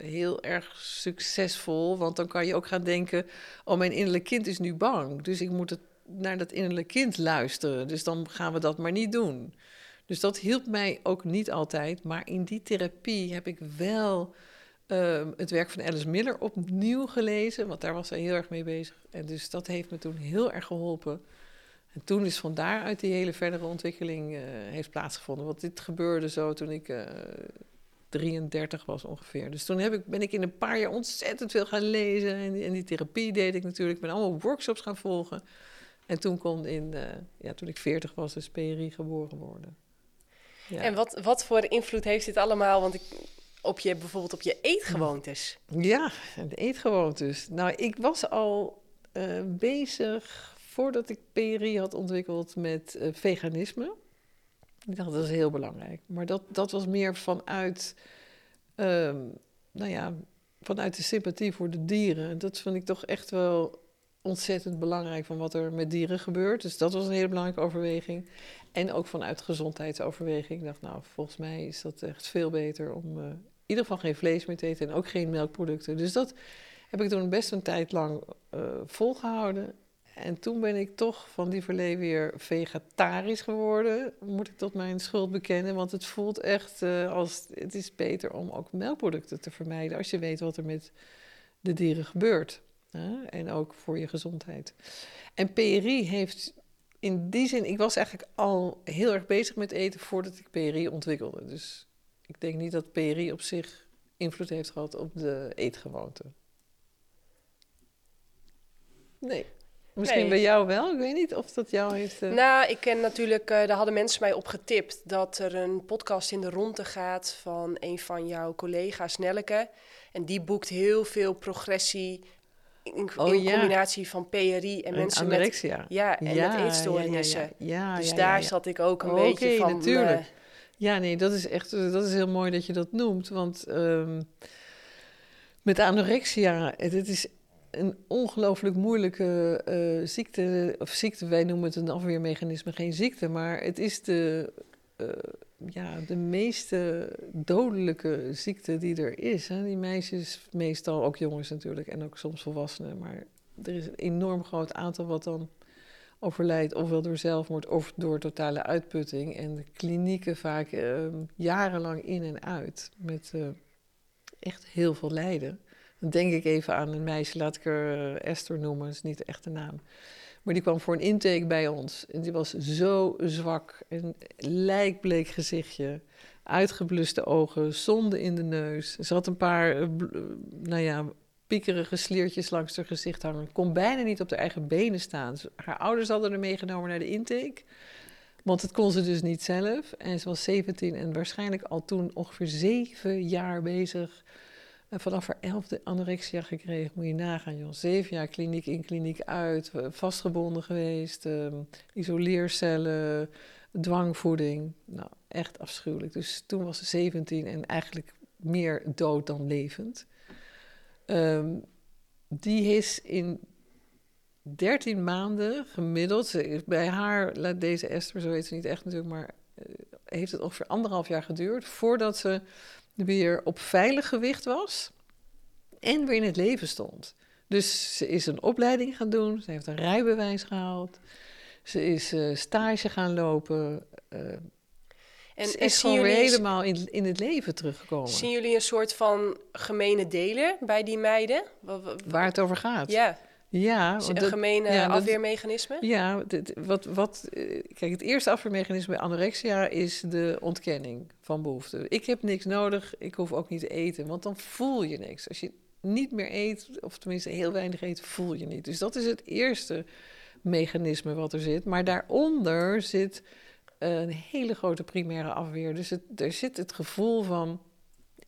heel erg succesvol, want dan kan je ook gaan denken: Oh, mijn innerlijk kind is nu bang, dus ik moet naar dat innerlijk kind luisteren. Dus dan gaan we dat maar niet doen. Dus dat hielp mij ook niet altijd, maar in die therapie heb ik wel ehm, het werk van Alice Miller opnieuw gelezen, want daar was zij heel erg mee bezig. En dus dat heeft me toen heel erg geholpen. En toen is van daaruit die hele verdere ontwikkeling uh, heeft plaatsgevonden. Want dit gebeurde zo toen ik uh, 33 was ongeveer. Dus toen heb ik, ben ik in een paar jaar ontzettend veel gaan lezen. En die, die therapie deed ik natuurlijk. Ik ben allemaal workshops gaan volgen. En toen kon in, uh, ja, toen ik 40 was, dus PRI geboren worden. Ja. En wat, wat voor invloed heeft dit allemaal? Want ik, op je, bijvoorbeeld op je eetgewoontes. Ja, de eetgewoontes. Nou, ik was al uh, bezig voordat ik PRI had ontwikkeld met uh, veganisme. Ik dacht, dat is heel belangrijk. Maar dat, dat was meer vanuit, um, nou ja, vanuit de sympathie voor de dieren. Dat vind ik toch echt wel ontzettend belangrijk van wat er met dieren gebeurt. Dus dat was een hele belangrijke overweging. En ook vanuit gezondheidsoverweging. Ik dacht, nou, volgens mij is dat echt veel beter om uh, in ieder geval geen vlees meer te eten en ook geen melkproducten. Dus dat heb ik toen best een tijd lang uh, volgehouden. En toen ben ik toch van die verleden weer vegetarisch geworden, moet ik tot mijn schuld bekennen. Want het voelt echt uh, als het is beter om ook melkproducten te vermijden als je weet wat er met de dieren gebeurt. Hè? En ook voor je gezondheid. En PRI heeft in die zin, ik was eigenlijk al heel erg bezig met eten voordat ik PRI ontwikkelde. Dus ik denk niet dat PRI op zich invloed heeft gehad op de eetgewoonte. Nee. Misschien Nee. bij jou wel, ik weet niet of dat jou heeft... eh, Nou, ik ken natuurlijk, eh, daar hadden mensen mij op getipt dat er een podcast in de ronde gaat van een van jouw collega's, Nelleke. En die boekt heel veel progressie in, Oh, in ja. combinatie van PRI en een mensen met, anorexia. ja, en met eetstoornissen. Ja, dus daar zat ik ook een beetje van. natuurlijk. eh, Ja, nee, dat is echt dat is heel mooi dat je dat noemt. Want ehm, met anorexia, het het is een ongelooflijk moeilijke eh, ziekte. Of ziekte, wij noemen het een afweermechanisme, geen ziekte. Maar het is de, eh, ja, de meeste dodelijke ziekte die er is. Hè. Die meisjes, meestal ook jongens natuurlijk, en ook soms volwassenen. Maar er is een enorm groot aantal wat dan overlijdt, ofwel door zelfmoord of door totale uitputting. En de klinieken vaak ehm, jarenlang in en uit met eh, echt heel veel lijden. Dan denk ik even aan een meisje, laat ik haar eh, Esther noemen, dat is niet de echte naam. Maar die kwam voor een intake bij ons. En die was zo zwak, een lijkbleek gezichtje, uitgebluste ogen, zonde in de neus. Ze had een paar, eh, eh, nou ja, piekerige sliertjes langs haar gezicht hangen. Kon bijna niet op haar eigen benen staan. Haar ouders hadden haar meegenomen naar de intake. Want het kon ze dus niet zelf. En ze was 17 en waarschijnlijk al toen ongeveer zeven jaar bezig. En vanaf haar elfde anorexia gekregen, moet je nagaan, joh. Zeven jaar kliniek in, kliniek uit, eh, vastgebonden geweest, ehm, isoleercellen, dwangvoeding. Nou, echt afschuwelijk. Dus toen was ze 17 en eigenlijk meer dood dan levend. Ehm, die is in 13 maanden gemiddeld, bij haar, laat deze Esther, zo heet ze niet echt natuurlijk, maar eh, heeft het ongeveer anderhalf jaar geduurd voordat ze weer op veilig gewicht was en weer in het leven stond. Dus ze is een opleiding gaan doen, ze heeft een rijbewijs gehaald, ze is eh, stage gaan lopen, eh En, ze is gewoon weer jullie, helemaal in, in het leven teruggekomen. zien jullie een soort van gemene delen bij die meiden? Wa- wa- Waar het over gaat. Ja, ja een gemene ja, dat- afweermechanisme? Ja, dit- wat, wat, eh, kijk, het eerste afweermechanisme bij anorexia is de ontkenning van behoeften. Ik heb niks nodig, ik hoef ook niet te eten, want dan voel je niks. Als je niet meer eet, of tenminste heel weinig eet, voel je niet. Dus dat is het eerste mechanisme wat er zit. Maar daaronder zit een hele grote primaire afweer. Dus het, er zit het gevoel van,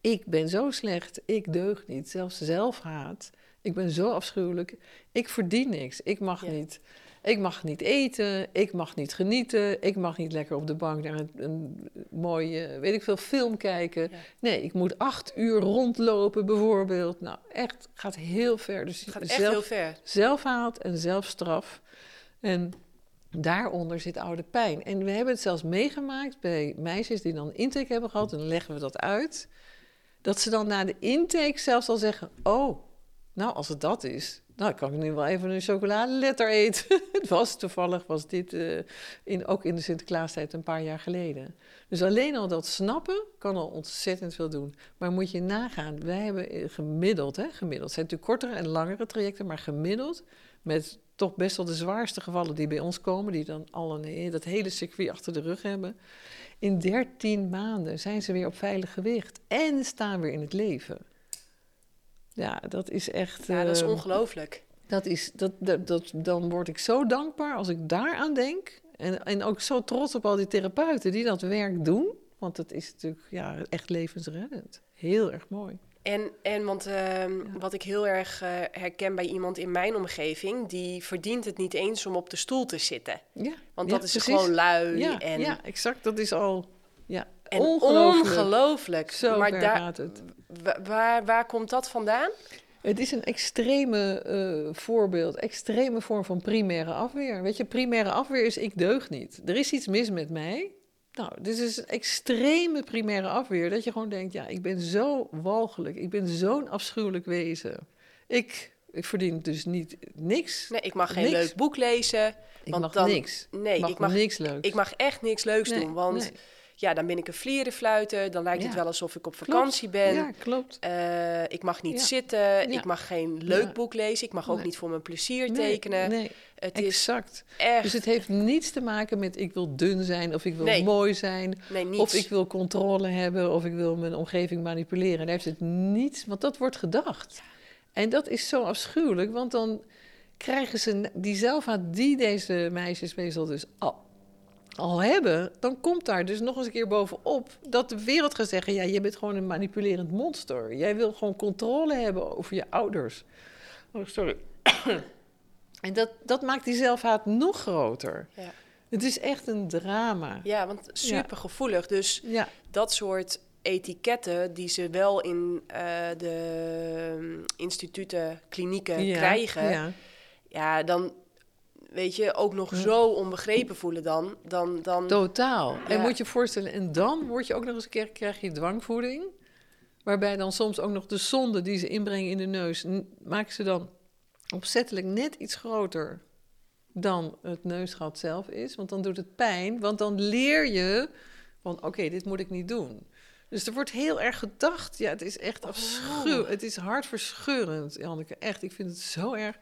ik ben zo slecht, ik deug niet, zelfs zelfhaat. Ik ben zo afschuwelijk, ik verdien niks, ik mag Ja. niet. Ik mag niet eten, ik mag niet genieten, ik mag niet lekker op de bank naar een, een mooie, weet ik veel, film kijken. Ja. Nee, ik moet acht uur rondlopen bijvoorbeeld. Nou, echt, gaat heel ver. Dus Het gaat echt zelf, heel ver. zelfhaat en zelfstraf. En daaronder zit oude pijn. En we hebben het zelfs meegemaakt bij meisjes die dan een intake hebben gehad. En dan leggen we dat uit. Dat ze dan na de intake zelfs al zeggen... Oh, nou als het dat is, nou, kan ik nu wel even een chocoladeletter eten. [laughs] het was toevallig, was dit uh, in, ook in de Sinterklaastijd een paar jaar geleden. Dus alleen al dat snappen kan al ontzettend veel doen. Maar moet je nagaan, wij hebben gemiddeld, hè, gemiddeld, het zijn natuurlijk kortere en langere trajecten, maar gemiddeld met toch best wel de zwaarste gevallen die bij ons komen, die dan al een, dat hele circuit achter de rug hebben. In 13 maanden zijn ze weer op veilig gewicht en staan weer in het leven. Ja, dat is echt. Ja, dat is uh, ongelooflijk. Dat is, dat, dat, dat, dan word ik zo dankbaar als ik daaraan denk. En, en ook zo trots op al die therapeuten die dat werk doen. Want het is natuurlijk ja, echt levensreddend. Heel erg mooi. En, en want uh, wat ik heel erg uh, herken bij iemand in mijn omgeving, die verdient het niet eens om op de stoel te zitten. Ja, want ja, dat is precies. gewoon lui. Ja, en, ja, exact. Dat is al ja, en ongelooflijk. ongelooflijk. Zo maar ver daar, gaat het. wa- Waar, waar komt dat vandaan? Het is een extreme eh, voorbeeld, extreme vorm van primaire afweer. Weet je, primaire afweer is ik deug niet. Er is iets mis met mij. Nou, dit is een extreme primaire afweer. Dat je gewoon denkt, ja, ik ben zo walgelijk. Ik ben zo'n afschuwelijk wezen. Ik, ik verdien dus niet niks. Nee, ik mag geen Niks. leuk boek lezen. ik want mag dan- niks. Nee, mag ik mag, niks leuks. ik mag echt niks leuks Nee, doen. Want nee. Ja, dan ben ik een vlierenfluiter. Dan lijkt het wel alsof ik op Klopt. vakantie ben. Ja, klopt. Eh, ik mag niet Ja. zitten. Ik mag geen leuk boek lezen. Ik mag ook Nee. niet voor mijn plezier tekenen. Nee, Het is exact. echt... Dus het heeft niets te maken met ik wil dun zijn of ik wil Nee. mooi zijn. Of ik wil controle hebben of ik wil mijn omgeving manipuleren. Daar heeft het niets, want dat wordt gedacht. En dat is zo afschuwelijk, want dan krijgen ze die zelfhaat die deze meisjes meestal dus al, hebben, dan komt daar dus nog eens een keer bovenop dat de wereld gaat zeggen: ja, je bent gewoon een manipulerend monster. Jij wil gewoon controle hebben over je ouders. Oh, sorry. [coughs] en dat, dat maakt die zelfhaat nog groter. Ja. Het is echt een drama. ja, want super gevoelig. Dus Ja, dat soort etiketten die ze wel in eh, de mm, instituten, klinieken ja, krijgen... Ja. ja, dan weet je, ook nog zo onbegrepen voelen dan. dan, dan Totaal. En moet je je voorstellen, en dan word je ook nog eens een keer, krijg je dwangvoeding. Waarbij dan soms ook nog de zonde die ze inbrengen in de neus, maken ze dan opzettelijk net iets groter dan het neusgat zelf is. Want dan doet het pijn, want dan leer je van oké, dit moet ik niet doen. Dus er wordt heel erg gedacht. Ja, het is echt afschuw. Het is hartverscheurend, Janneke. Echt, ik vind het zo erg.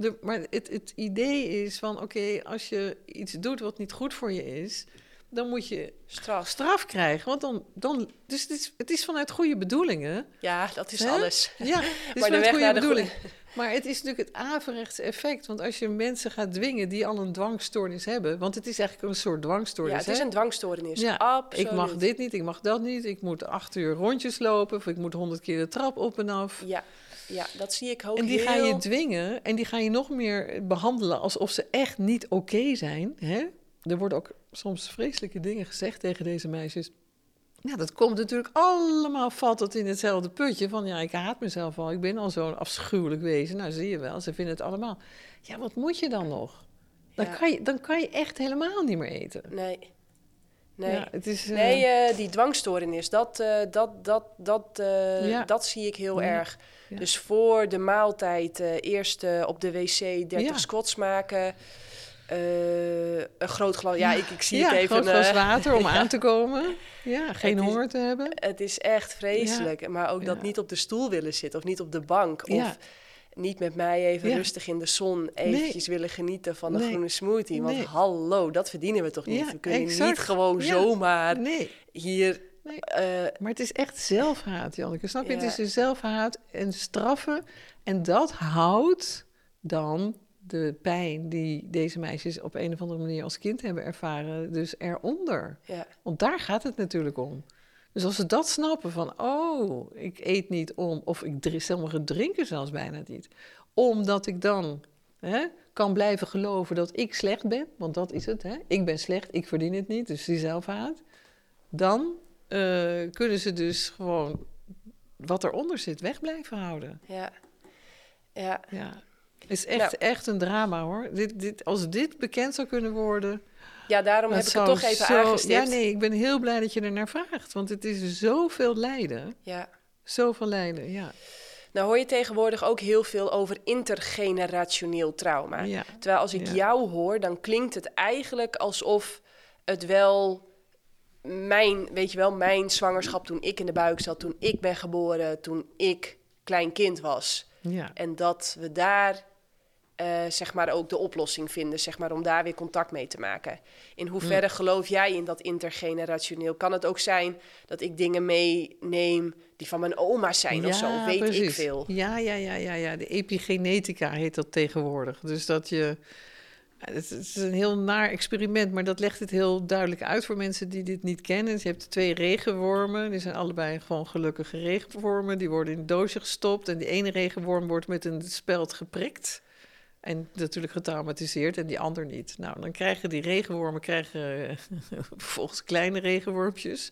De, maar het, het idee is van, oké, als je iets doet wat niet goed voor je is, dan moet je straf. straf krijgen. Want dan, dan dus het is, het is vanuit goede bedoelingen. Ja, dat is Hè? alles. Ja, [laughs] het is Maar de vanuit weg goede naar de bedoeling. [laughs] Maar het is natuurlijk het averechtse effect. Want als je mensen gaat dwingen die al een dwangstoornis hebben, want het is eigenlijk een soort dwangstoornis. Ja, het is hè? een dwangstoornis. Ja, Absoluut. Ik mag dit niet, ik mag dat niet. Ik moet acht uur rondjes lopen of ik moet honderd keer de trap op en af. Ja, ja, dat zie ik ook En die heel... ga je dwingen en die ga je nog meer behandelen alsof ze echt niet oké zijn. Hè? Er worden ook soms vreselijke dingen gezegd tegen deze meisjes. Ja, dat komt natuurlijk allemaal, valt het in hetzelfde putje van ja, ik haat mezelf al, ik ben al zo'n afschuwelijk wezen. Nou, zie je wel, ze vinden het allemaal. Ja, wat moet je dan nog? Dan, Ja. kan, je, dan kan je echt helemaal niet meer eten. Nee. Nee. Ja, het is, eh, Nee, eh, die dwangstoornis, dat, eh, dat, dat, dat, eh, Ja. dat zie ik heel Ja. erg. Ja. Dus voor de maaltijd eh, eerst eh, op de wc 30 Ja. squats maken. Eh, een groot glas, ja, ik, ik zie ja, het even. groot glas water om [laughs] aan te komen. Ja, geen is- honger te hebben. Het is echt vreselijk. Maar ook dat niet op de stoel willen zitten of niet op de bank. Of niet met mij even rustig in de zon eventjes willen genieten van een Nee. groene smoothie. Want Nee. hallo, dat verdienen we toch niet? We kunnen exact. niet gewoon zomaar hier... Nee. eh, Maar het is echt zelfhaat, Janneke. Snap je? Ja. Het is een zelfhaat en straffen. En dat houdt dan de pijn die deze meisjes op een of andere manier als kind hebben ervaren, dus eronder. ja. Want daar gaat het natuurlijk om. Dus als ze dat snappen van, oh, ik eet niet om, of ik sommigen drinken zelfs bijna niet, omdat ik dan hè, kan blijven geloven dat ik slecht ben, want dat is het, hè? ik ben slecht, ik verdien het niet, dus die zelfhaat, dan eh, kunnen ze dus gewoon wat eronder zit weg blijven houden. Ja. Ja. Ja. Het is echt, Nou. echt een drama hoor. Dit, dit, als dit bekend zou kunnen worden, ja, daarom heb ik het toch even zo- aangestipt. Ja, nee, ik ben heel blij dat je er naar vraagt. Want het is zoveel lijden. Ja. Zoveel lijden, ja. Nou hoor je tegenwoordig ook heel veel over intergenerationeel trauma. Ja. Terwijl als ik Ja. jou hoor, dan klinkt het eigenlijk alsof het wel mijn, weet je wel, mijn zwangerschap toen ik in de buik zat, toen ik ben geboren, toen ik klein kind was. Ja. En dat we daar eh, zeg maar ook de oplossing vinden, zeg maar, om daar weer contact mee te maken. In hoeverre geloof jij in dat intergenerationeel? Kan het ook zijn dat ik dingen meeneem die van mijn oma's zijn of zo? Weet ik veel. Ja, ja, ja, ja, ja. De epigenetica heet dat tegenwoordig. Dus dat je. Het is- een heel naar experiment, maar dat legt het heel duidelijk uit voor mensen die dit niet kennen. Dus je hebt twee regenwormen, die zijn allebei gewoon gelukkige regenwormen. Die worden in een doosje gestopt en die ene regenworm wordt met een speld geprikt. En natuurlijk getraumatiseerd en die ander niet. Nou, dan krijgen die regenwormen krijgen, eh, [laughs] vervolgens kleine regenwormpjes.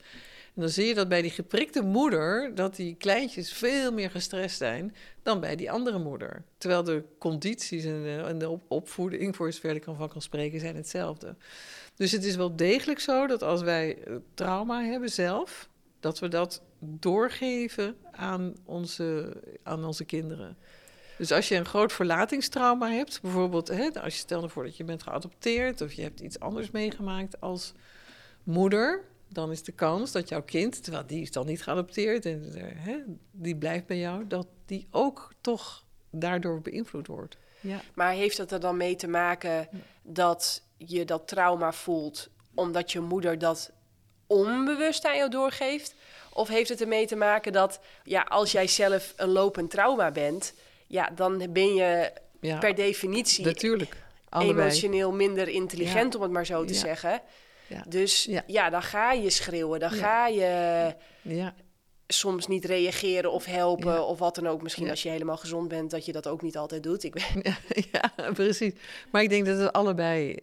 Dan zie je dat bij die geprikte moeder... dat die kleintjes veel meer gestrest zijn dan bij die andere moeder. Terwijl de condities en de, en de op- opvoeding, voor zover ik ervan kan spreken, zijn hetzelfde. Dus het is wel degelijk zo dat als wij eh, trauma hebben zelf... dat we dat doorgeven aan onze, aan onze kinderen. Dus als je een groot verlatingstrauma hebt, bijvoorbeeld hè, als je stel ervoor dat je bent geadopteerd of je hebt iets anders meegemaakt als moeder, dan is de kans dat jouw kind, terwijl die is dan niet geadopteerd en eh, hè, die blijft bij jou, dat die ook toch daardoor beïnvloed wordt. Ja. Maar heeft het er dan mee te maken dat je dat trauma voelt omdat je moeder dat onbewust aan jou doorgeeft? Of heeft het ermee te maken dat ja, als jij zelf een lopend trauma bent, ja, dan ben je Ja, per definitie natuurlijk. Allebei. emotioneel minder intelligent, om het maar zo te Ja. zeggen. Ja. Dus Ja. ja. dan ga je schreeuwen, dan Ja. ga je Ja, soms niet reageren of helpen Ja. of wat dan ook. Misschien Ja. als je helemaal gezond bent, dat je dat ook niet altijd doet. Ik weet, ja, [laughs] precies. Maar ik denk dat het allebei,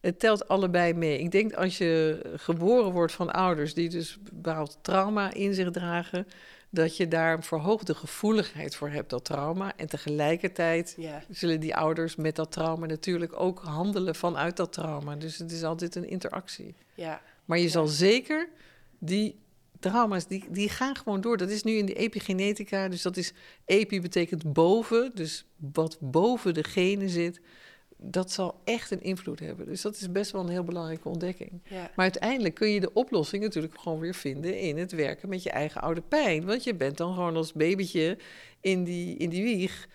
het telt allebei mee. Ik denk als je geboren wordt van ouders die dus bepaald trauma in zich dragen, dat je daar een verhoogde gevoeligheid voor hebt, dat trauma. En tegelijkertijd zullen die ouders met dat trauma natuurlijk ook handelen vanuit dat trauma. Dus het is altijd een interactie. Ja, Maar je zal zeker die trauma's, die, die gaan gewoon door. Dat is nu in de epigenetica, dus dat is epi betekent boven, dus wat boven de genen zit, dat zal echt een invloed hebben. Dus dat is best wel een heel belangrijke ontdekking. ja. Maar uiteindelijk kun je de oplossing natuurlijk gewoon weer vinden in het werken met je eigen oude pijn. Want je bent dan gewoon als babytje in die, in die wieg.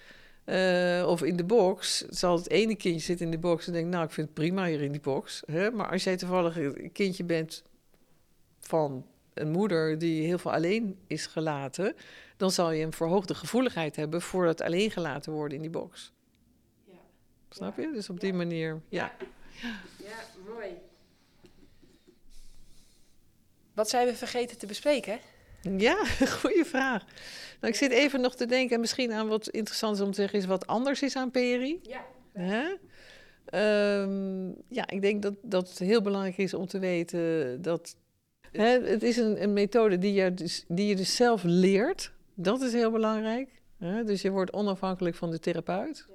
eh, of in de box, zal het ene kindje zitten in de box en denkt, nou, ik vind het prima hier in die box. Hè? Maar als jij toevallig een kindje bent van een moeder die heel veel alleen is gelaten, dan zal je een verhoogde gevoeligheid hebben voor het alleen gelaten worden in die box. Snap je? Dus op die manier, ja. Ja, mooi. Wat zijn we vergeten te bespreken? Ja, [laughs] goede vraag. Nou, ik zit even nog te denken, misschien aan wat interessant is om te zeggen, is wat anders is aan PRI. Ja. Hè? Ehm, ja, ik denk dat, dat het heel belangrijk is om te weten dat hè, het is een, een methode die je, dus, die je dus zelf leert. Dat is heel belangrijk. Hè? Dus je wordt onafhankelijk van de therapeut.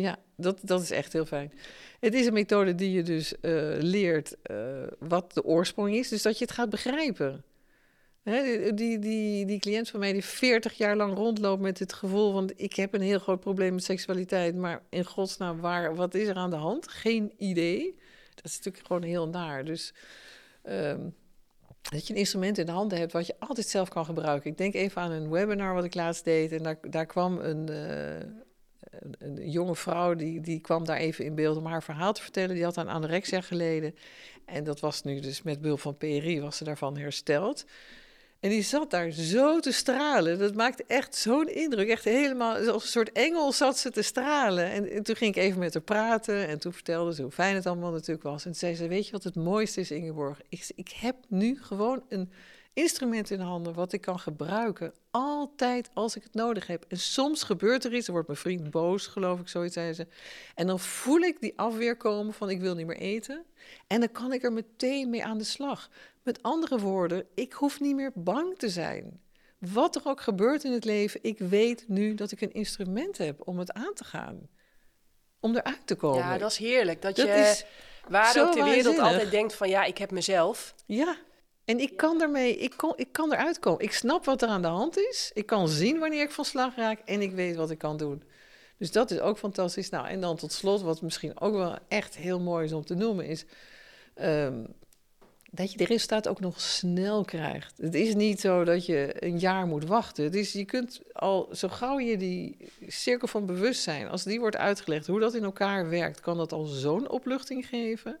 Ja, dat, dat is echt heel fijn. Het is een methode die je dus eh, leert eh, wat de oorsprong is, dus dat je het gaat begrijpen. Hè, die, die, die cliënt van mij die 40 jaar lang rondloopt met het gevoel van... ik heb een heel groot probleem met seksualiteit... maar in godsnaam, waar, wat is er aan de hand? Geen idee. Dat is natuurlijk gewoon heel naar. Dus ehm, dat je een instrument in de handen hebt... wat je altijd zelf kan gebruiken. Ik denk even aan een webinar wat ik laatst deed... en daar, daar kwam een... eh, een, jonge vrouw die, die kwam daar even in beeld om haar verhaal te vertellen. Die had aan anorexia geleden. En dat was nu dus met behulp van PRI was ze daarvan hersteld. En die zat daar zo te stralen. Dat maakte echt zo'n indruk. Echt helemaal als een soort engel zat ze te stralen. En, en toen ging ik even met haar praten. En toen vertelde ze hoe fijn het allemaal natuurlijk was. En toen zei ze, weet je wat het mooiste is, Ingeborg? Ik, ik heb nu gewoon een instrument in handen wat ik kan gebruiken. Altijd als ik het nodig heb. En soms gebeurt er iets. Dan wordt mijn vriend boos, geloof ik, zoiets zei ze. En dan voel ik die afweer komen van ik wil niet meer eten. En dan kan ik er meteen mee aan de slag. Met andere woorden, ik hoef niet meer bang te zijn. Wat er ook gebeurt in het leven, ik weet nu dat ik een instrument heb om het aan te gaan. Om eruit te komen. Ja, dat is heerlijk. Dat, Dat je, is waar zo ook de wereld altijd denkt van ja, ik heb mezelf. Ja, En ik kan daarmee, ik, ik kan eruit komen. Ik snap wat er aan de hand is. Ik kan zien wanneer ik van slag raak en ik weet wat ik kan doen. Dus dat is ook fantastisch. Nou, en dan tot slot, wat misschien ook wel echt heel mooi is om te noemen, is ehm, dat je de resultaat ook nog snel krijgt. Het is niet zo dat je een jaar moet wachten. Het is, je kunt al, zo gauw je die cirkel van bewustzijn, als die wordt uitgelegd, hoe dat in elkaar werkt, kan dat al zo'n opluchting geven.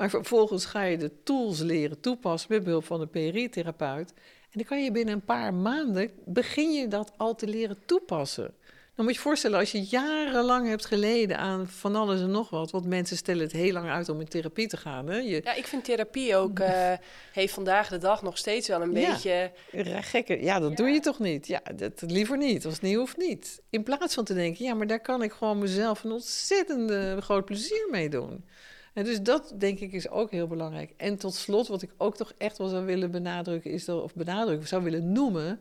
Maar vervolgens ga je de tools leren toepassen met behulp van een PRI-therapeut. En dan kan je binnen een paar maanden, begin je dat al te leren toepassen. Dan moet je je voorstellen, als je jarenlang hebt geleden aan van alles en nog wat, want mensen stellen het heel lang uit om in therapie te gaan. Hè? Je, Ja, ik vind therapie ook, eh, [laughs] heeft vandaag de dag nog steeds wel een Ja. beetje... Gekke, ja, dat Ja. doe je toch niet? Ja, dat liever niet. Als het niet hoeft, niet. In plaats van te denken, ja, maar daar kan ik gewoon mezelf een ontzettende groot plezier mee doen. En dus dat denk ik is ook heel belangrijk. En tot slot, wat ik ook toch echt wel zou willen benadrukken, is dat, of benadrukken, zou willen noemen,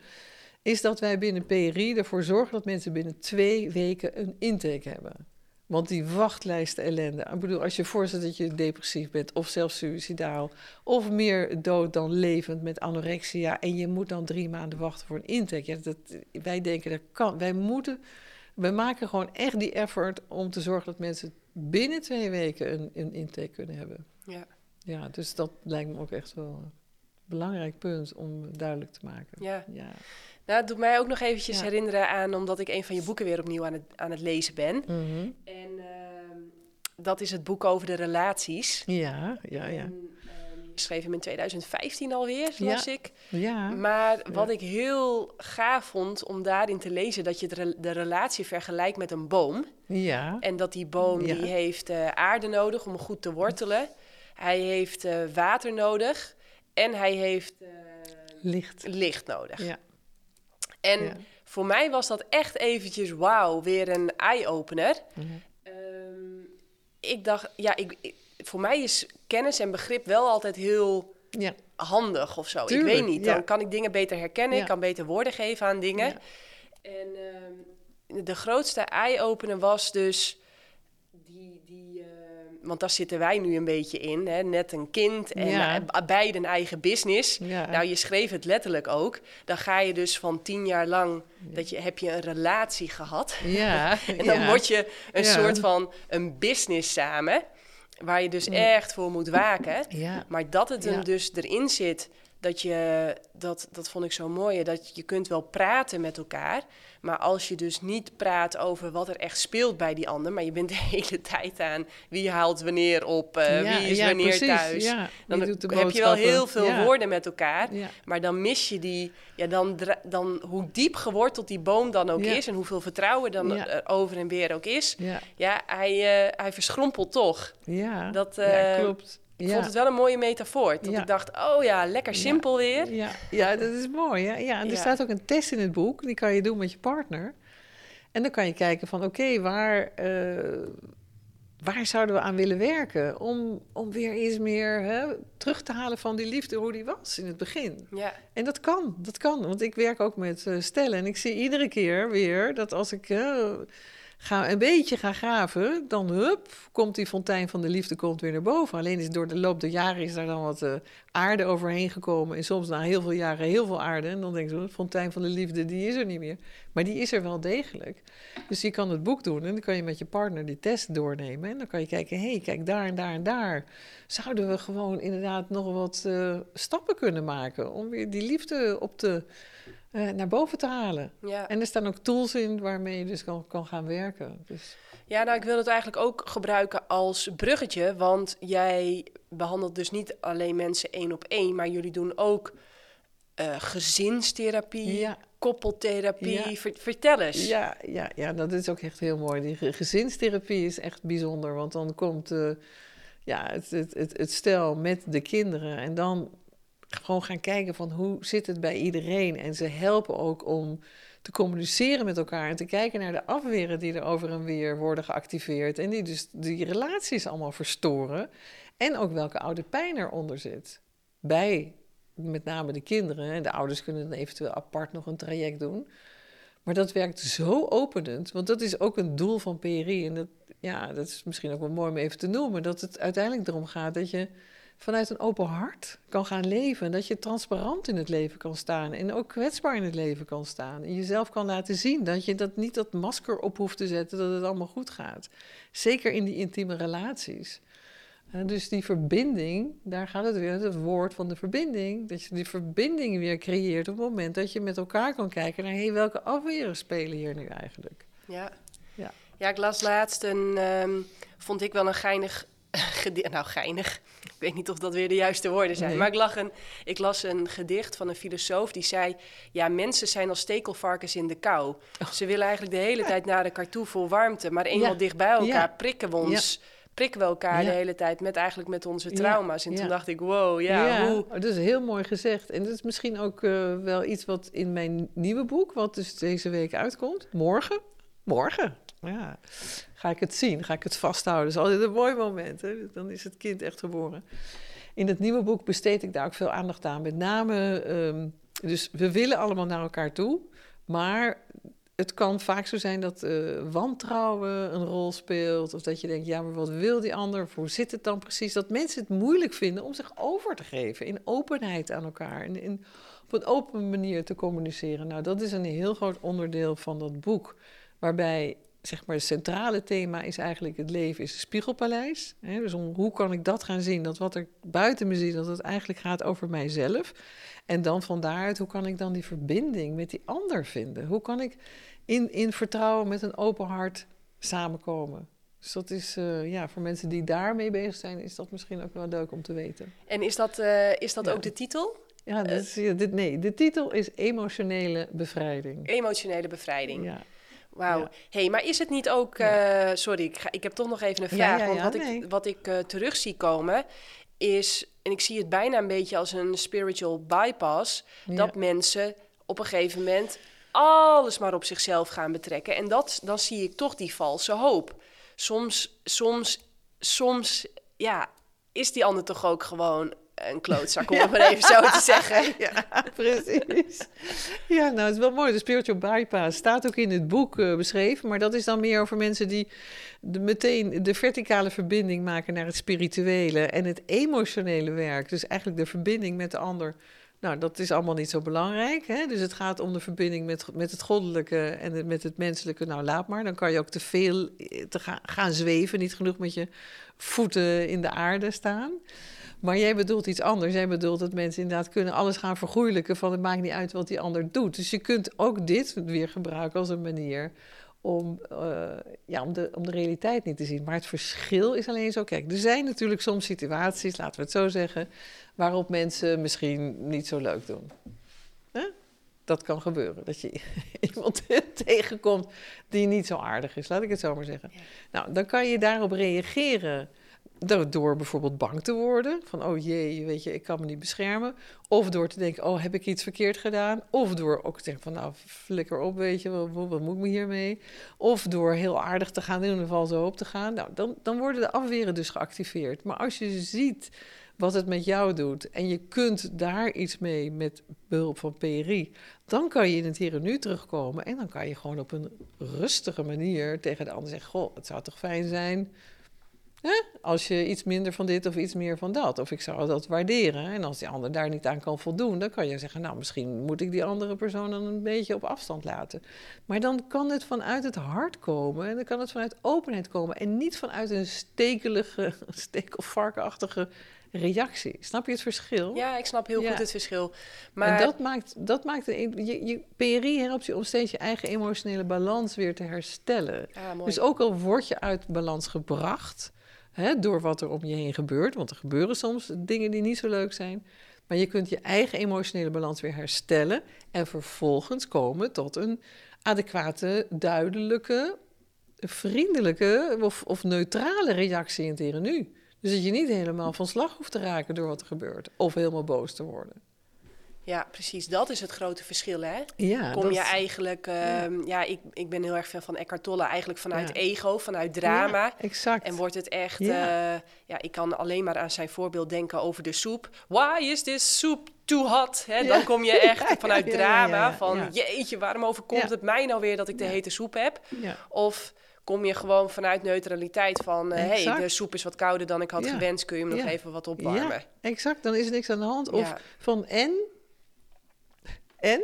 is dat wij binnen PRI ervoor zorgen dat mensen binnen twee weken een intake hebben. Want die wachtlijsten ellende. Ik bedoel, als je voorstelt dat je depressief bent, of zelfs suicidaal, of meer dood dan levend met anorexia, en je moet dan drie maanden wachten voor een intake. Ja, dat, wij denken dat kan. Wij moeten, wij maken gewoon echt die effort om te zorgen dat mensen binnen twee weken een, een intake kunnen hebben. Ja. Ja, dus dat lijkt me ook echt wel een belangrijk punt om duidelijk te maken. Ja. Ja. Nou, het doet mij ook nog eventjes Ja. herinneren aan, omdat ik een van je boeken weer opnieuw aan het, aan het lezen ben. Mhm. En ehm, dat is het boek over de relaties. ja, ja, ja. En, schreef hem in 2015 alweer, las ik. Ja, Maar wat ik heel gaaf vond om daarin te lezen, dat je de, re- de relatie vergelijkt met een boom. ja, En dat die boom die heeft eh, aarde nodig om goed te wortelen. Hij heeft eh, water nodig en hij heeft eh, licht. licht nodig. Ja. En voor mij was dat echt eventjes, wauw, weer een eye-opener. Mhm. Ehm, ik dacht, ja, ik, ik- voor mij is kennis en begrip wel altijd heel Ja, handig of zo. Tuurlijk, ik weet niet, dan ja. kan ik dingen beter herkennen, Ja. ik kan beter woorden geven aan dingen. En ehm, de grootste eye-opener was dus die, die ehm, want daar zitten wij nu een beetje in, hè? net een kind en Ja. eh, beide een eigen business. Nou, je schreef het letterlijk ook. Dan ga je dus van tien jaar lang, dat je, heb je een relatie gehad. ja, [laughs] En dan word je een soort van een business samen, waar je dus echt voor moet waken. Ja, Maar dat het hem Ja. dus erin zit, dat je, dat, dat vond ik zo mooi, dat je kunt wel praten met elkaar. Maar als je dus niet praat over wat er echt speelt bij die ander, maar je bent [laughs] de hele tijd aan wie haalt wanneer op, eh, Ja, wie is ja, wanneer precies, thuis. Ja, Dan heb je wel heel veel woorden met elkaar. Maar dan mis je die, ja, dan, dan hoe diep geworteld die boom dan ook is en hoeveel vertrouwen dan er over en weer ook is. ja, hij, eh, hij verschrompelt toch. ja. Dat, ja, eh, klopt. Ik ja. vond het wel een mooie metafoor. Dat Ja. ik dacht, oh ja, lekker simpel weer. Ja, ja, dat is mooi. Hè? Ja, en er staat ook een test in het boek. Die kan je doen met je partner. En dan kan je kijken van, oké, waar, eh, waar zouden we aan willen werken? Om, om weer eens meer hè, terug te halen van die liefde, hoe die was in het begin. Ja, En dat kan, dat kan. Want ik werk ook met eh, stellen. En ik zie iedere keer weer dat als ik ga, een beetje ga graven... dan hup, komt die fontein van de liefde komt weer naar boven. Alleen is door de loop der jaren is daar dan wat eh, aarde overheen gekomen. En soms na heel veel jaren heel veel aarde. En dan denk zo, de fontein van de liefde, die is er niet meer. Maar die is er wel degelijk. Dus je kan het boek doen en dan kan je met je partner die test doornemen. En dan kan je kijken, hé, hey, kijk, daar en daar en daar. Zouden we gewoon inderdaad nog wat eh, stappen kunnen maken... om weer die liefde op te, eh, naar boven te halen. ja. En er staan ook tools in waarmee je dus kan, kan gaan werken. Dus, ja, nou, ik wil het eigenlijk ook gebruiken als bruggetje. Want jij behandelt dus niet alleen mensen één op één, maar jullie doen ook eh, gezinstherapie, ja, koppeltherapie. Ja. Ver- vertel eens. ja, ja, ja, dat is ook echt heel mooi. Die ge- gezinstherapie is echt bijzonder. Want dan komt eh, ja, het, het, het, het stel met de kinderen. En dan gewoon gaan kijken van hoe zit het bij iedereen. En ze helpen ook om te communiceren met elkaar. En te kijken naar de afweren die er over en weer worden geactiveerd. En die dus die relaties allemaal verstoren. En ook welke oude pijn eronder zit. Bij met name de kinderen. En de ouders kunnen dan eventueel apart nog een traject doen. Maar dat werkt zo openend, want dat is ook een doel van PRI. En dat, ja, dat is misschien ook wel mooi om even te noemen, dat het uiteindelijk erom gaat dat je vanuit een open hart kan gaan leven. Dat je transparant in het leven kan staan en ook kwetsbaar in het leven kan staan. En jezelf kan laten zien dat je dat niet dat masker op hoeft te zetten dat het allemaal goed gaat. Zeker in die intieme relaties. Dus die verbinding, daar gaat het weer, het woord van de verbinding. Dat je die verbinding weer creëert op het moment dat je met elkaar kan kijken naar hey, welke afweren spelen hier nu eigenlijk. Ja, ja. ja ik las laatst een, um, vond ik wel een geinig [laughs] gedicht. Nou, geinig. Ik weet niet of dat weer de juiste woorden zijn. Maar ik, lag een, ik las een gedicht van een filosoof die zei... ja, mensen zijn als stekelvarkens in de kou. Oh. Ze willen eigenlijk de hele tijd naar elkaar toe voor warmte. Maar eenmaal dicht bij elkaar prikken we ons... prikken we elkaar de hele tijd met eigenlijk met onze trauma's. En toen dacht ik, wow, ja, hoe... Oh, dat is heel mooi gezegd. En dat is misschien ook uh, wel iets wat in mijn nieuwe boek... wat dus deze week uitkomt, morgen... Morgen, ja. Ga ik het zien? Ga ik het vasthouden? Dat is altijd een mooi moment. Hè? Dan is het kind echt geboren. In het nieuwe boek besteed ik daar ook veel aandacht aan. Met name, um, dus we willen allemaal naar elkaar toe. Maar het kan vaak zo zijn dat uh, wantrouwen een rol speelt. Of dat je denkt, ja, maar wat wil die ander? Of hoe zit het dan precies? Dat mensen het moeilijk vinden om zich over te geven. In openheid aan elkaar. En in, op een open manier te communiceren. Nou, dat is een heel groot onderdeel van dat boek. Waarbij zeg maar, het centrale thema is eigenlijk het leven is een spiegelpaleis. Hè? Dus om, hoe kan ik dat gaan zien? Dat wat er buiten me ziet, dat het eigenlijk gaat over mijzelf. En dan van daaruit, hoe kan ik dan die verbinding met die ander vinden? Hoe kan ik in, in vertrouwen met een open hart samenkomen? Dus dat is, uh, ja, voor mensen die daarmee bezig zijn, is dat misschien ook wel leuk om te weten. En is dat, uh, is dat ja. ook de titel? Ja, dat is, ja dit, nee, de titel is Emotionele Bevrijding. Emotionele Bevrijding. Ja. Wauw. hey, maar is het niet ook... Uh, sorry, ik, ga, ik heb toch nog even een vraag. want wat ik, wat ik uh, terug zie komen is... En ik zie het bijna een beetje als een spiritual bypass... dat mensen op een gegeven moment alles maar op zichzelf gaan betrekken. En dat, dan zie ik toch die valse hoop. Soms, soms, soms, ja, is die ander toch ook gewoon een klootzak, om het maar even zo te zeggen. [laughs] Ja, precies. Ja, nou, het is wel mooi. De spiritual bypass staat ook in het boek uh, beschreven, maar dat is dan meer over mensen die de, meteen de verticale verbinding maken naar het spirituele en het emotionele werk. Dus eigenlijk de verbinding met de ander. Nou, dat is allemaal niet zo belangrijk. Hè? Dus het gaat om de verbinding met, met het goddelijke en met het menselijke. Nou, laat maar. Dan kan je ook te veel eh, te gaan, gaan zweven, niet genoeg met je voeten in de aarde staan. Maar jij bedoelt iets anders. Jij bedoelt dat mensen inderdaad kunnen alles gaan vergoeilijken van het maakt niet uit wat die ander doet. Dus je kunt ook dit weer gebruiken als een manier om, uh, ja, om, de, om de realiteit niet te zien. Maar het verschil is alleen zo. Kijk, er zijn natuurlijk soms situaties, laten we het zo zeggen, waarop mensen misschien niet zo leuk doen. Dat kan gebeuren. Dat je [laughs] iemand [laughs] tegenkomt die niet zo aardig is, laat ik het zo maar zeggen. Nou, dan kan je daarop reageren door bijvoorbeeld bang te worden. Van, oh jee, weet je, ik kan me niet beschermen. Of door te denken, oh, heb ik iets verkeerd gedaan? Of door ook te denken van, nou, flikker op, weet je, wat, moet ik me hiermee? Of door heel aardig te gaan, in ieder geval zo op te gaan. Nou, dan, dan worden de afweren dus geactiveerd. Maar als je ziet wat het met jou doet en je kunt daar iets mee met behulp van PRI, dan kan je in het hier en nu terugkomen en dan kan je gewoon op een rustige manier tegen de ander zeggen, goh, het zou toch fijn zijn Hè? Als je iets minder van dit of iets meer van dat. Of ik zou dat waarderen. En als die ander daar niet aan kan voldoen, dan kan je zeggen: Nou, misschien moet ik die andere persoon dan een beetje op afstand laten. Maar dan kan het vanuit het hart komen. En dan kan het vanuit openheid komen. En niet vanuit een stekelige, [laughs] stekelvarkenachtige reactie. Snap je het verschil? Ja, ik snap heel goed het verschil. Maar... En dat maakt, dat maakt een, je, je PRI helpt je om steeds je eigen emotionele balans weer te herstellen. dus ook al word je uit balans gebracht Hè, door wat er om je heen gebeurt. Want er gebeuren soms dingen die niet zo leuk zijn. Maar je kunt je eigen emotionele balans weer herstellen. En vervolgens komen tot een adequate, duidelijke, vriendelijke of, of neutrale reactie in het hier en nu. Dus dat je niet helemaal van slag hoeft te raken door wat er gebeurt. Of helemaal boos te worden. Ja, precies. Dat is het grote verschil, hè? Ja, Kom je eigenlijk... ja. Ehm, ja, ik, ik ben heel erg fan van Eckhart Tolle. Eigenlijk vanuit ego, vanuit drama. Exact. En wordt het echt... Ja. Uh, ja, ik kan alleen maar aan zijn voorbeeld denken over de soep. Why is this soup too hot? Hè? Dan kom je [laughs] echt vanuit drama van... Jeetje, waarom overkomt het mij nou weer dat ik de hete soep heb? Of kom je gewoon vanuit neutraliteit van... hé, hey, Exact. de soep is wat kouder dan ik had gewenst. Kun je hem nog even wat opwarmen? Ja, exact. Dan is er niks aan de hand. Of van en? En?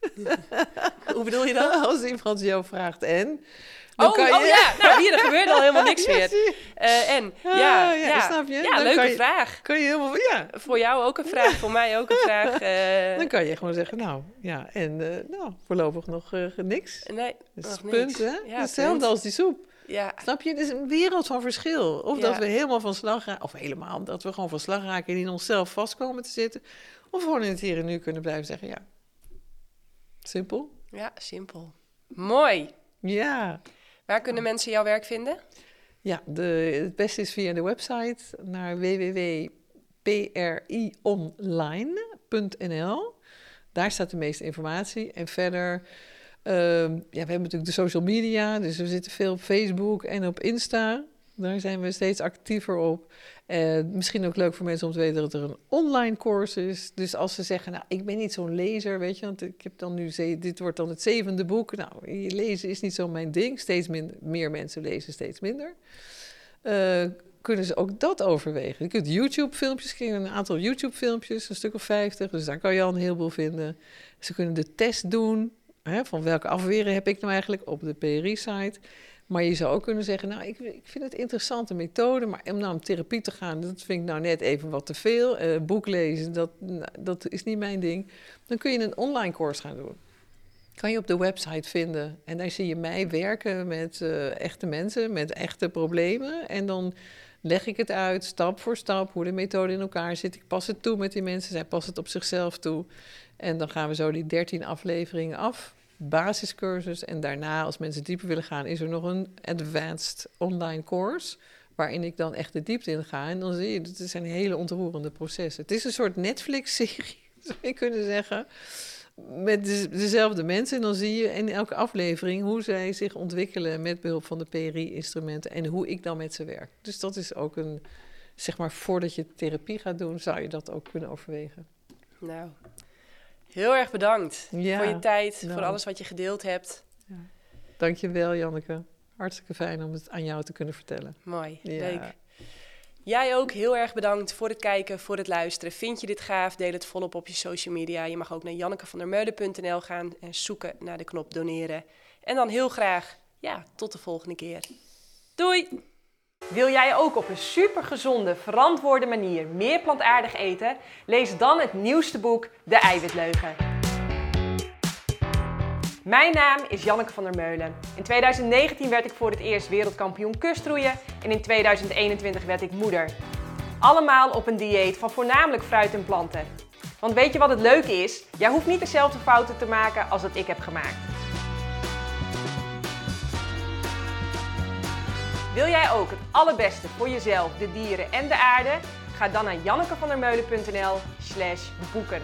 [laughs] Hoe bedoel je dat? [laughs] Als iemand jou vraagt en? Dan Oh, kan oh je... ja, nou hier, er gebeurt al helemaal niks [laughs] meer. Eh, en, Ah, ja, ja, snap je? Ja, Dan leuke kan je- vraag. Kan je helemaal... Ja, Voor jou ook een vraag, voor mij ook een vraag. eh, dan kan je gewoon zeggen, nou, ja, en uh, nou, voorlopig nog niks. nee, Dat is punt, niks. hè? Ja, Hetzelfde punt. als die soep. Ja, Snap je? Het is een wereld van verschil. Of dat we helemaal van slag raken, of helemaal, dat we gewoon van slag raken en in onszelf vast komen te zitten. Of gewoon in het hier en nu kunnen blijven zeggen, ja, simpel. ja, simpel. Mooi. Ja. Waar kunnen mensen jouw werk vinden? Ja, de, het beste is via de website naar www.prionline.nl. Daar staat de meeste informatie. En verder, ehm, ja, we hebben natuurlijk de social media, dus we zitten veel op Facebook en op Insta. Daar zijn we steeds actiever op. Misschien ook leuk voor mensen om te weten dat er een online course is. Dus als ze zeggen, nou, ik ben niet zo'n lezer, weet je, want ik heb dan nu, dit wordt dan het zevende boek. Nou, lezen is niet zo mijn ding. Steeds minder, meer mensen lezen, steeds minder. Eh, kunnen ze ook dat overwegen. Je kunt YouTube-filmpjes, ik een aantal YouTube-filmpjes, een stuk of 50, dus daar kan je al een heleboel vinden. Ze kunnen de test doen, hè, van welke afweren heb ik nou eigenlijk op de PRI-site. Maar je zou ook kunnen zeggen, nou, ik, ik vind het een interessante methode, maar om nou om therapie te gaan, dat vind ik nou net even wat te veel. Eh, boek lezen, dat, nou, dat is niet mijn ding. Dan kun je een online course gaan doen. Kan je op de website vinden. En daar zie je mij werken met eh, echte mensen, met echte problemen. En dan leg ik het uit, stap voor stap, hoe de methode in elkaar zit. Ik pas het toe met die mensen, zij passen het op zichzelf toe. En dan gaan we zo die 13 afleveringen af basiscursus. En daarna, als mensen dieper willen gaan, is er nog een advanced online course. Waarin ik dan echt de diepte in ga. En dan zie je, het zijn hele ontroerende processen. Het is een soort Netflix-serie, [laughs] zou je kunnen zeggen. Met de- dezelfde mensen. En dan zie je in elke aflevering hoe zij zich ontwikkelen met behulp van de PRI-instrumenten. En hoe ik dan met ze werk. Dus dat is ook een, zeg maar, voordat je therapie gaat doen, zou je dat ook kunnen overwegen. Nou, heel erg bedankt Ja, voor je tijd, nou. voor alles wat je gedeeld hebt. Dankjewel, Janneke. Hartstikke fijn om het aan jou te kunnen vertellen. Mooi, Ja. leuk. Jij ook heel erg bedankt voor het kijken, voor het luisteren. Vind je dit gaaf? Deel het volop op je social media. Je mag ook naar jannekevandermeulen.nl gaan en zoeken naar de knop doneren. En dan heel graag, ja, tot de volgende keer. Doei! Wil jij ook op een supergezonde, verantwoorde manier meer plantaardig eten? Lees dan het nieuwste boek De Eiwitleugen. Mijn naam is Janneke van der Meulen. In 2019 werd ik voor het eerst wereldkampioen kustroeien en in 2021 werd ik moeder. Allemaal op een dieet van voornamelijk fruit en planten. Want weet je wat het leuke is? Jij hoeft niet dezelfde fouten te maken als dat ik heb gemaakt. Wil jij ook het allerbeste voor jezelf, de dieren en de aarde? Ga dan naar jannekevandermeulen.nl slash boeken.